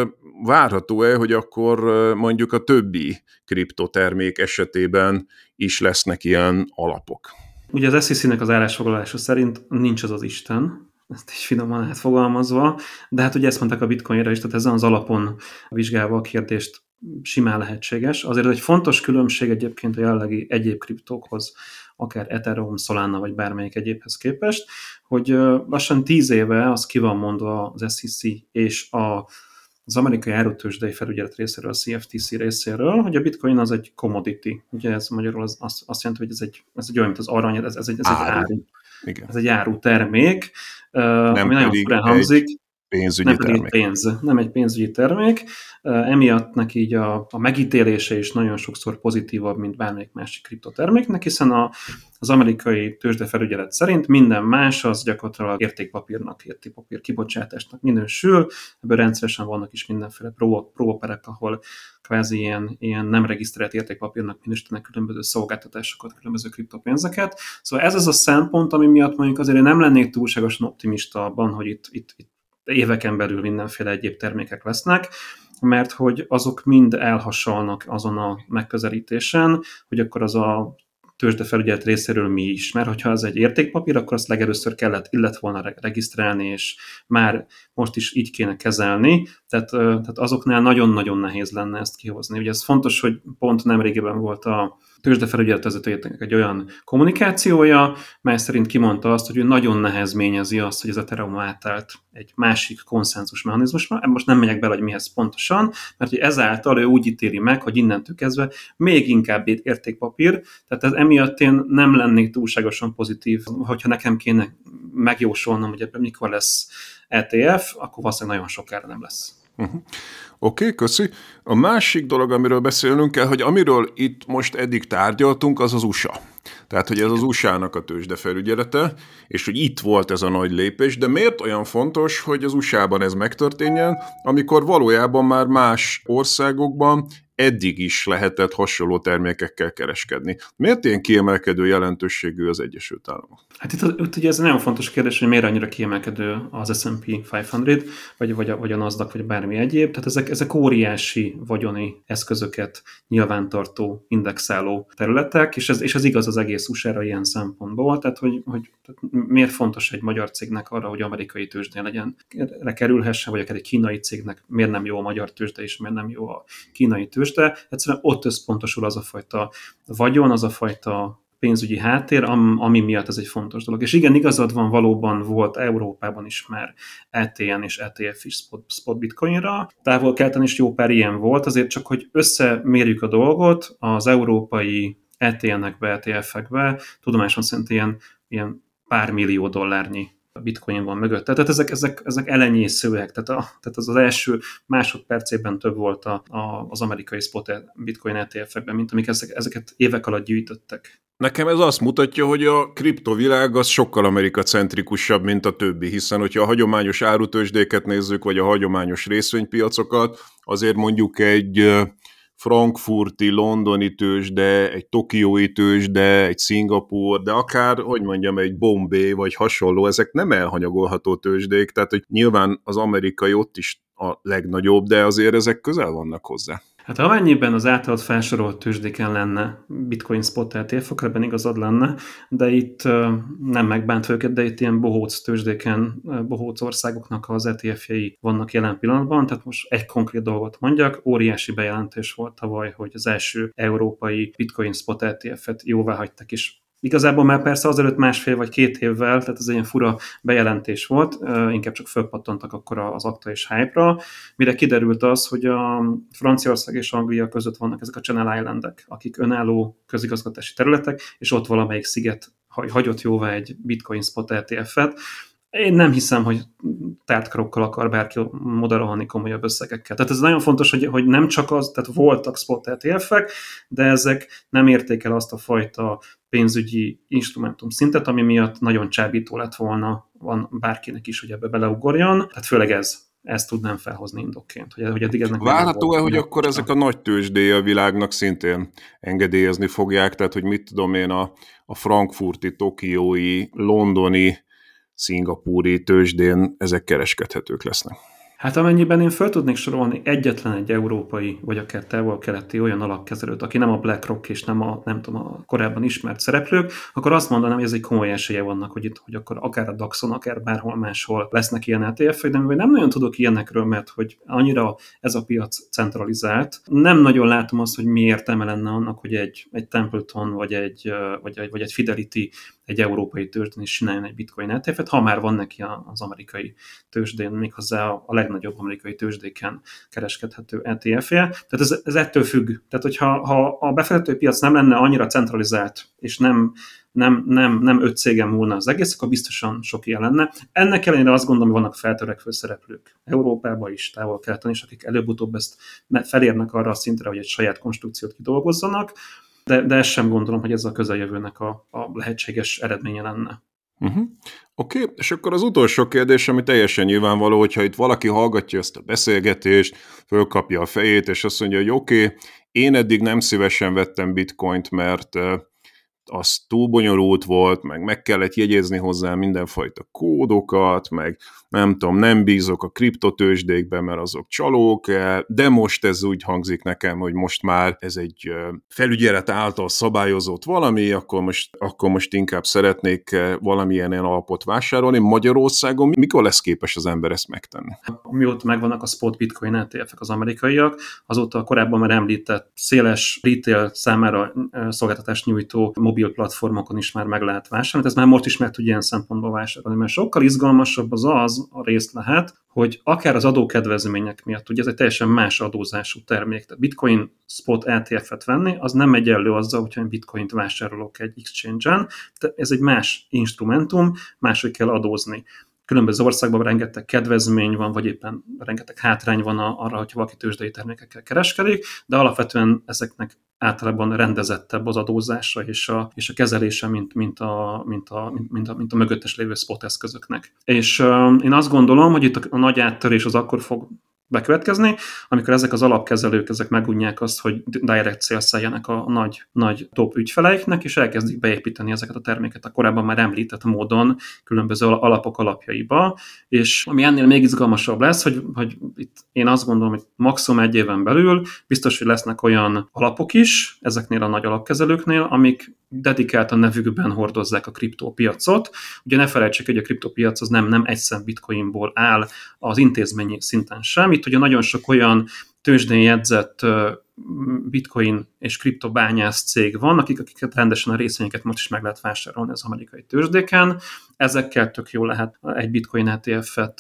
várható-e, hogy akkor mondjuk a többi kriptotermék esetében is lesznek ilyen alapok? Ugye az SEC-nek az állásfoglalása szerint nincs az az Isten, ezt is finoman átfogalmazva, de hát ugye ezt mondták a bitcoinra is, tehát ezen az alapon vizsgálva a kérdést simán lehetséges. Azért egy fontos különbség egyébként a jelenlegi egyéb kriptókhoz, akár Ethereum, Solana vagy bármelyik egyébhez képest, hogy lassan tíz éve az ki van mondva az SEC és a az amerikai árutősdei felügyelet részéről, a CFTC részéről, hogy a bitcoin az egy commodity. Ugye ez magyarul az, azt, azt jelenti, hogy ez egy, ez egy olyan, mint az arany, ez, ez egy, ez áru. egy áru. Igen. Ez egy áru termék, nem ami nagyon furán hangzik pénzügyi nem termék. pénz, nem egy pénzügyi termék. Emiatt neki így a, a megítélése is nagyon sokszor pozitívabb, mint bármelyik másik kriptoterméknek, hiszen a, az amerikai tőzsdefelügyelet szerint minden más az gyakorlatilag értékpapírnak, értékpapír kibocsátásnak minősül. Ebből rendszeresen vannak is mindenféle próbaperek, ahol kvázi ilyen, ilyen nem regisztrált értékpapírnak minősítenek különböző szolgáltatásokat, különböző kriptopénzeket. Szóval ez az a szempont, ami miatt mondjuk azért én nem lennék túlságosan optimista abban, hogy itt, itt, itt éveken belül mindenféle egyéb termékek lesznek, mert hogy azok mind elhasalnak azon a megközelítésen, hogy akkor az a tőzsdefelügyelet részéről mi is. Mert hogyha ez egy értékpapír, akkor azt legelőször kellett, illet volna regisztrálni, és már most is így kéne kezelni, tehát, tehát azoknál nagyon-nagyon nehéz lenne ezt kihozni. Ugye ez fontos, hogy pont nem régebben volt a tőzsdefelügyeltezetőjének egy olyan kommunikációja, mely szerint kimondta azt, hogy ő nagyon nehezményezi azt, hogy ez a Ethereum átállt egy másik konszenzus mechanizmusra. Most nem megyek bele, hogy mihez pontosan, mert hogy ezáltal ő úgy ítéli meg, hogy innentől kezdve még inkább értékpapír, tehát ez emiatt én nem lennék túlságosan pozitív, hogyha nekem kéne megjósolnom, hogy ebben mikor lesz ETF, akkor valószínűleg nagyon sokára nem lesz. Uh-huh. Oké, okay, köszi. A másik dolog, amiről beszélnünk kell, hogy amiről itt most eddig tárgyaltunk, az az USA. Tehát, hogy ez az USA-nak a tőzsdefelügyelete, és hogy itt volt ez a nagy lépés, de miért olyan fontos, hogy az USA-ban ez megtörténjen, amikor valójában már más országokban eddig is lehetett hasonló termékekkel kereskedni. Miért ilyen kiemelkedő jelentőségű az Egyesült Államok? Hát itt, itt ugye ez nagyon fontos kérdés, hogy miért annyira kiemelkedő az S&P 500, vagy, vagy, a, vagy a NASDAQ, vagy bármi egyéb. Tehát ezek, ezek óriási vagyoni eszközöket nyilvántartó, indexáló területek, és ez, és ez igaz az egész usa ilyen szempontból. Tehát, hogy, hogy tehát miért fontos egy magyar cégnek arra, hogy amerikai tőzsdén legyen, kerülhessen, vagy akár egy kínai cégnek miért nem jó a magyar tőzsde, és miért nem jó a kínai tőzsde egyszerűen ott összpontosul az a fajta vagyon, az a fajta pénzügyi háttér, ami miatt ez egy fontos dolog. És igen, igazad van, valóban volt Európában is már ETN és ETF is spot, spot bitcoinra. Távol keleten is jó pár ilyen volt, azért csak, hogy összemérjük a dolgot, az európai ETN-ekbe, ETF-ekbe, tudomásom szerint ilyen, ilyen pár millió dollárnyi bitcoin van mögött. Tehát ezek, ezek, ezek elenyészőek, tehát, a, tehát az, az első másodpercében több volt a, a, az amerikai spot bitcoin ETF-ekben, mint amik ezek, ezeket évek alatt gyűjtöttek. Nekem ez azt mutatja, hogy a kriptovilág az sokkal amerikacentrikusabb, mint a többi, hiszen hogyha a hagyományos árutősdéket nézzük, vagy a hagyományos részvénypiacokat, azért mondjuk egy frankfurti, londoni tőzsde, egy tokiói tőzsde, egy Szingapúr, de akár, hogy mondjam, egy Bombay vagy hasonló, ezek nem elhanyagolható tőzsdék, tehát hogy nyilván az amerikai ott is a legnagyobb, de azért ezek közel vannak hozzá. Hát amennyiben az általad felsorolt tőzsdéken lenne Bitcoin spot ETF, akkor ebben igazad lenne, de itt nem megbánt őket, de itt ilyen bohóc tőzsdéken, bohóc országoknak az ETF-jei vannak jelen pillanatban, tehát most egy konkrét dolgot mondjak, óriási bejelentés volt tavaly, hogy az első európai Bitcoin spot ETF-et jóvá hagytak, és Igazából már persze azelőtt másfél vagy két évvel, tehát ez egy ilyen fura bejelentés volt, inkább csak fölpattantak akkor az akta és hype-ra, mire kiderült az, hogy a Franciaország és Anglia között vannak ezek a Channel Islandek, akik önálló közigazgatási területek, és ott valamelyik sziget hagyott jóvá egy Bitcoin spot ETF-et, én nem hiszem, hogy tártkarokkal akar bárki moderolni komolyabb összegekkel. Tehát ez nagyon fontos, hogy, hogy nem csak az, tehát voltak spot ETF-ek, de ezek nem érték el azt a fajta pénzügyi instrumentum szintet, ami miatt nagyon csábító lett volna van bárkinek is, hogy ebbe beleugorjon. Tehát főleg ez, ezt tudnám felhozni indokként. Hogy, hogy eddig ennek Várható-e, hogy akkor ezek a nagy tőzsdély a világnak szintén engedélyezni fogják, tehát hogy mit tudom én, a, a frankfurti, tokiói, londoni, szingapúri tőzsdén ezek kereskedhetők lesznek. Hát amennyiben én fel tudnék sorolni egyetlen egy európai, vagy akár távol-keleti olyan alapkezelőt, aki nem a BlackRock és nem a, nem tudom, a korábban ismert szereplők, akkor azt mondanám, hogy ez egy komoly esélye vannak, hogy itt, hogy akkor akár a DAX-on, akár bárhol máshol lesznek ilyen ETF-ek, de mivel nem nagyon tudok ilyenekről, mert hogy annyira ez a piac centralizált, nem nagyon látom azt, hogy mi értelme lenne annak, hogy egy, egy Templeton vagy egy, vagy egy, vagy egy Fidelity egy európai tőzsdén is csináljon egy bitcoin ETF-et, ha már van neki az amerikai tőzsdén, méghozzá a legnagyobb amerikai tőzsdéken kereskedhető ETF-je. Tehát ez, ez ettől függ. Tehát, hogyha ha a befektetői piac nem lenne annyira centralizált, és nem, nem, nem, nem öt cégen múlna az egész, akkor biztosan sok ilyen lenne. Ennek ellenére azt gondolom, hogy vannak feltörekvő szereplők Európában is, távol keleten is, akik előbb-utóbb ezt felérnek arra a szintre, hogy egy saját konstrukciót kidolgozzanak de, de ezt sem gondolom, hogy ez a közeljövőnek a, a lehetséges eredménye lenne. Uh-huh. Oké, okay. és akkor az utolsó kérdés, ami teljesen nyilvánvaló, hogyha itt valaki hallgatja ezt a beszélgetést, fölkapja a fejét, és azt mondja, hogy oké, okay, én eddig nem szívesen vettem bitcoint, mert az túl bonyolult volt, meg meg kellett jegyezni hozzá mindenfajta kódokat, meg nem tudom, nem bízok a kriptotősdékben, mert azok csalók, de most ez úgy hangzik nekem, hogy most már ez egy felügyelet által szabályozott valami, akkor most, akkor most inkább szeretnék valamilyen alapot vásárolni. Magyarországon mikor lesz képes az ember ezt megtenni? Mióta megvannak a spot bitcoin ETF-ek az amerikaiak, azóta a korábban már említett széles retail számára szolgáltatást nyújtó mobil platformokon is már meg lehet vásárolni. Ez már most is meg tudja ilyen szempontból vásárolni, mert sokkal izgalmasabb az az a rész lehet, hogy akár az adókedvezmények miatt, ugye ez egy teljesen más adózású termék, tehát bitcoin spot ETF-et venni, az nem egyenlő azzal, hogyha én bitcoint vásárolok egy exchange-en, ez egy más instrumentum, máshogy kell adózni különböző országban rengeteg kedvezmény van, vagy éppen rengeteg hátrány van arra, hogyha valaki tőzsdei termékekkel kereskedik, de alapvetően ezeknek általában rendezettebb az adózása és a, és a kezelése, mint, mint, a, mint, a, mint, a, mint a mögöttes lévő spot eszközöknek. És uh, én azt gondolom, hogy itt a, a nagy áttörés az akkor fog bekövetkezni, amikor ezek az alapkezelők ezek megunják azt, hogy direct sales a nagy, nagy top ügyfeleiknek, és elkezdik beépíteni ezeket a terméket a korábban már említett módon különböző alapok alapjaiba, és ami ennél még izgalmasabb lesz, hogy, hogy itt én azt gondolom, hogy maximum egy éven belül biztos, hogy lesznek olyan alapok is ezeknél a nagy alapkezelőknél, amik dedikált a nevükben hordozzák a kriptópiacot. Ugye ne felejtsék, hogy a kriptópiac az nem, nem egy szem bitcoinból áll az intézményi szinten sem. Itt ugye nagyon sok olyan tőzsdén jegyzett bitcoin és kriptobányász cég van, akik, akiket rendesen a részvényeket most is meg lehet vásárolni az amerikai tőzsdéken. Ezekkel tök jó lehet egy bitcoin ETF-et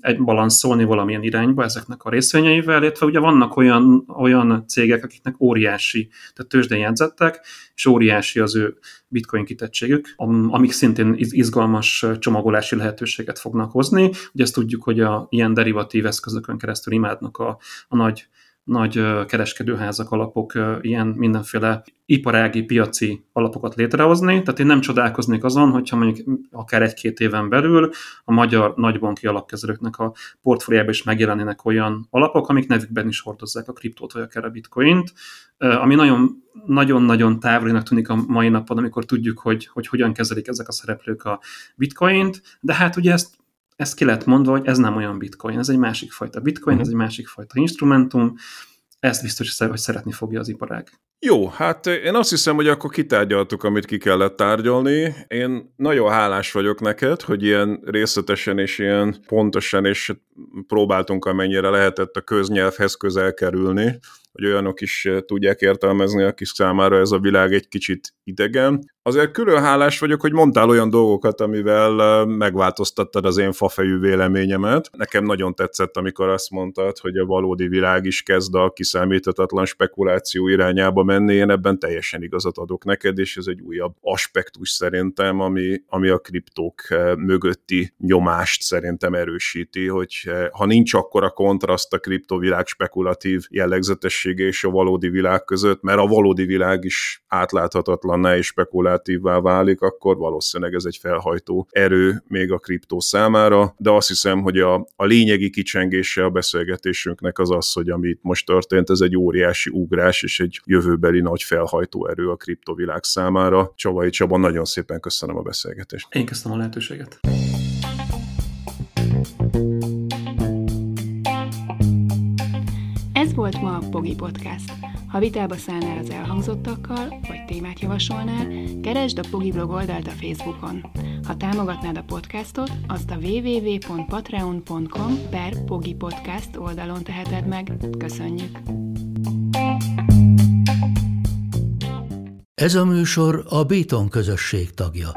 egy balanszolni valamilyen irányba ezeknek a részvényeivel, illetve ugye vannak olyan, olyan cégek, akiknek óriási, tehát tőzsdén jegyzettek, és óriási az ő bitcoin kitettségük, amik szintén izgalmas csomagolási lehetőséget fognak hozni. Ugye ezt tudjuk, hogy a ilyen derivatív eszközökön keresztül imádnak a, a nagy nagy kereskedőházak, alapok ilyen mindenféle iparági, piaci alapokat létrehozni. Tehát én nem csodálkoznék azon, hogyha mondjuk akár egy-két éven belül a magyar nagybanki alapkezelőknek a portfóliában is megjelennének olyan alapok, amik nevükben is hordozzák a kriptót vagy akár a bitcoint, ami nagyon nagyon-nagyon távolinak tűnik a mai napon, amikor tudjuk, hogy, hogy hogyan kezelik ezek a szereplők a bitcoint, de hát ugye ezt ezt ki lehet mondva, hogy ez nem olyan bitcoin, ez egy másik fajta bitcoin, uh-huh. ez egy másik fajta instrumentum, ezt biztos, hogy szeretni fogja az iparág. Jó, hát én azt hiszem, hogy akkor kitárgyaltuk, amit ki kellett tárgyalni. Én nagyon hálás vagyok neked, hogy ilyen részletesen és ilyen pontosan, és próbáltunk amennyire lehetett a köznyelvhez közel kerülni, hogy olyanok is tudják értelmezni, akik számára ez a világ egy kicsit idegen. Azért külön hálás vagyok, hogy mondtál olyan dolgokat, amivel megváltoztattad az én fafejű véleményemet. Nekem nagyon tetszett, amikor azt mondtad, hogy a valódi világ is kezd a kiszámíthatatlan spekuláció irányába menni. Én ebben teljesen igazat adok neked, és ez egy újabb aspektus szerintem, ami, ami a kriptók mögötti nyomást szerintem erősíti, hogy ha nincs akkor a kontraszt a kriptovilág spekulatív jellegzetessége és a valódi világ között, mert a valódi világ is átláthatatlanná és spekulátívvá válik, akkor valószínűleg ez egy felhajtó erő még a kriptó számára, de azt hiszem, hogy a, a lényegi kicsengése a beszélgetésünknek az az, hogy ami itt most történt, ez egy óriási ugrás és egy jövőbeli nagy felhajtó erő a kriptovilág számára. Csavai Csaba, nagyon szépen köszönöm a beszélgetést. Én köszönöm a lehetőséget. Ez volt ma a Pogi Podcast. Ha vitába szállnál az elhangzottakkal, vagy témát javasolnál, keresd a Pogi blog oldalt a Facebookon. Ha támogatnád a podcastot, azt a www.patreon.com per Pogi Podcast oldalon teheted meg. Köszönjük! Ez a műsor a Béton közösség tagja.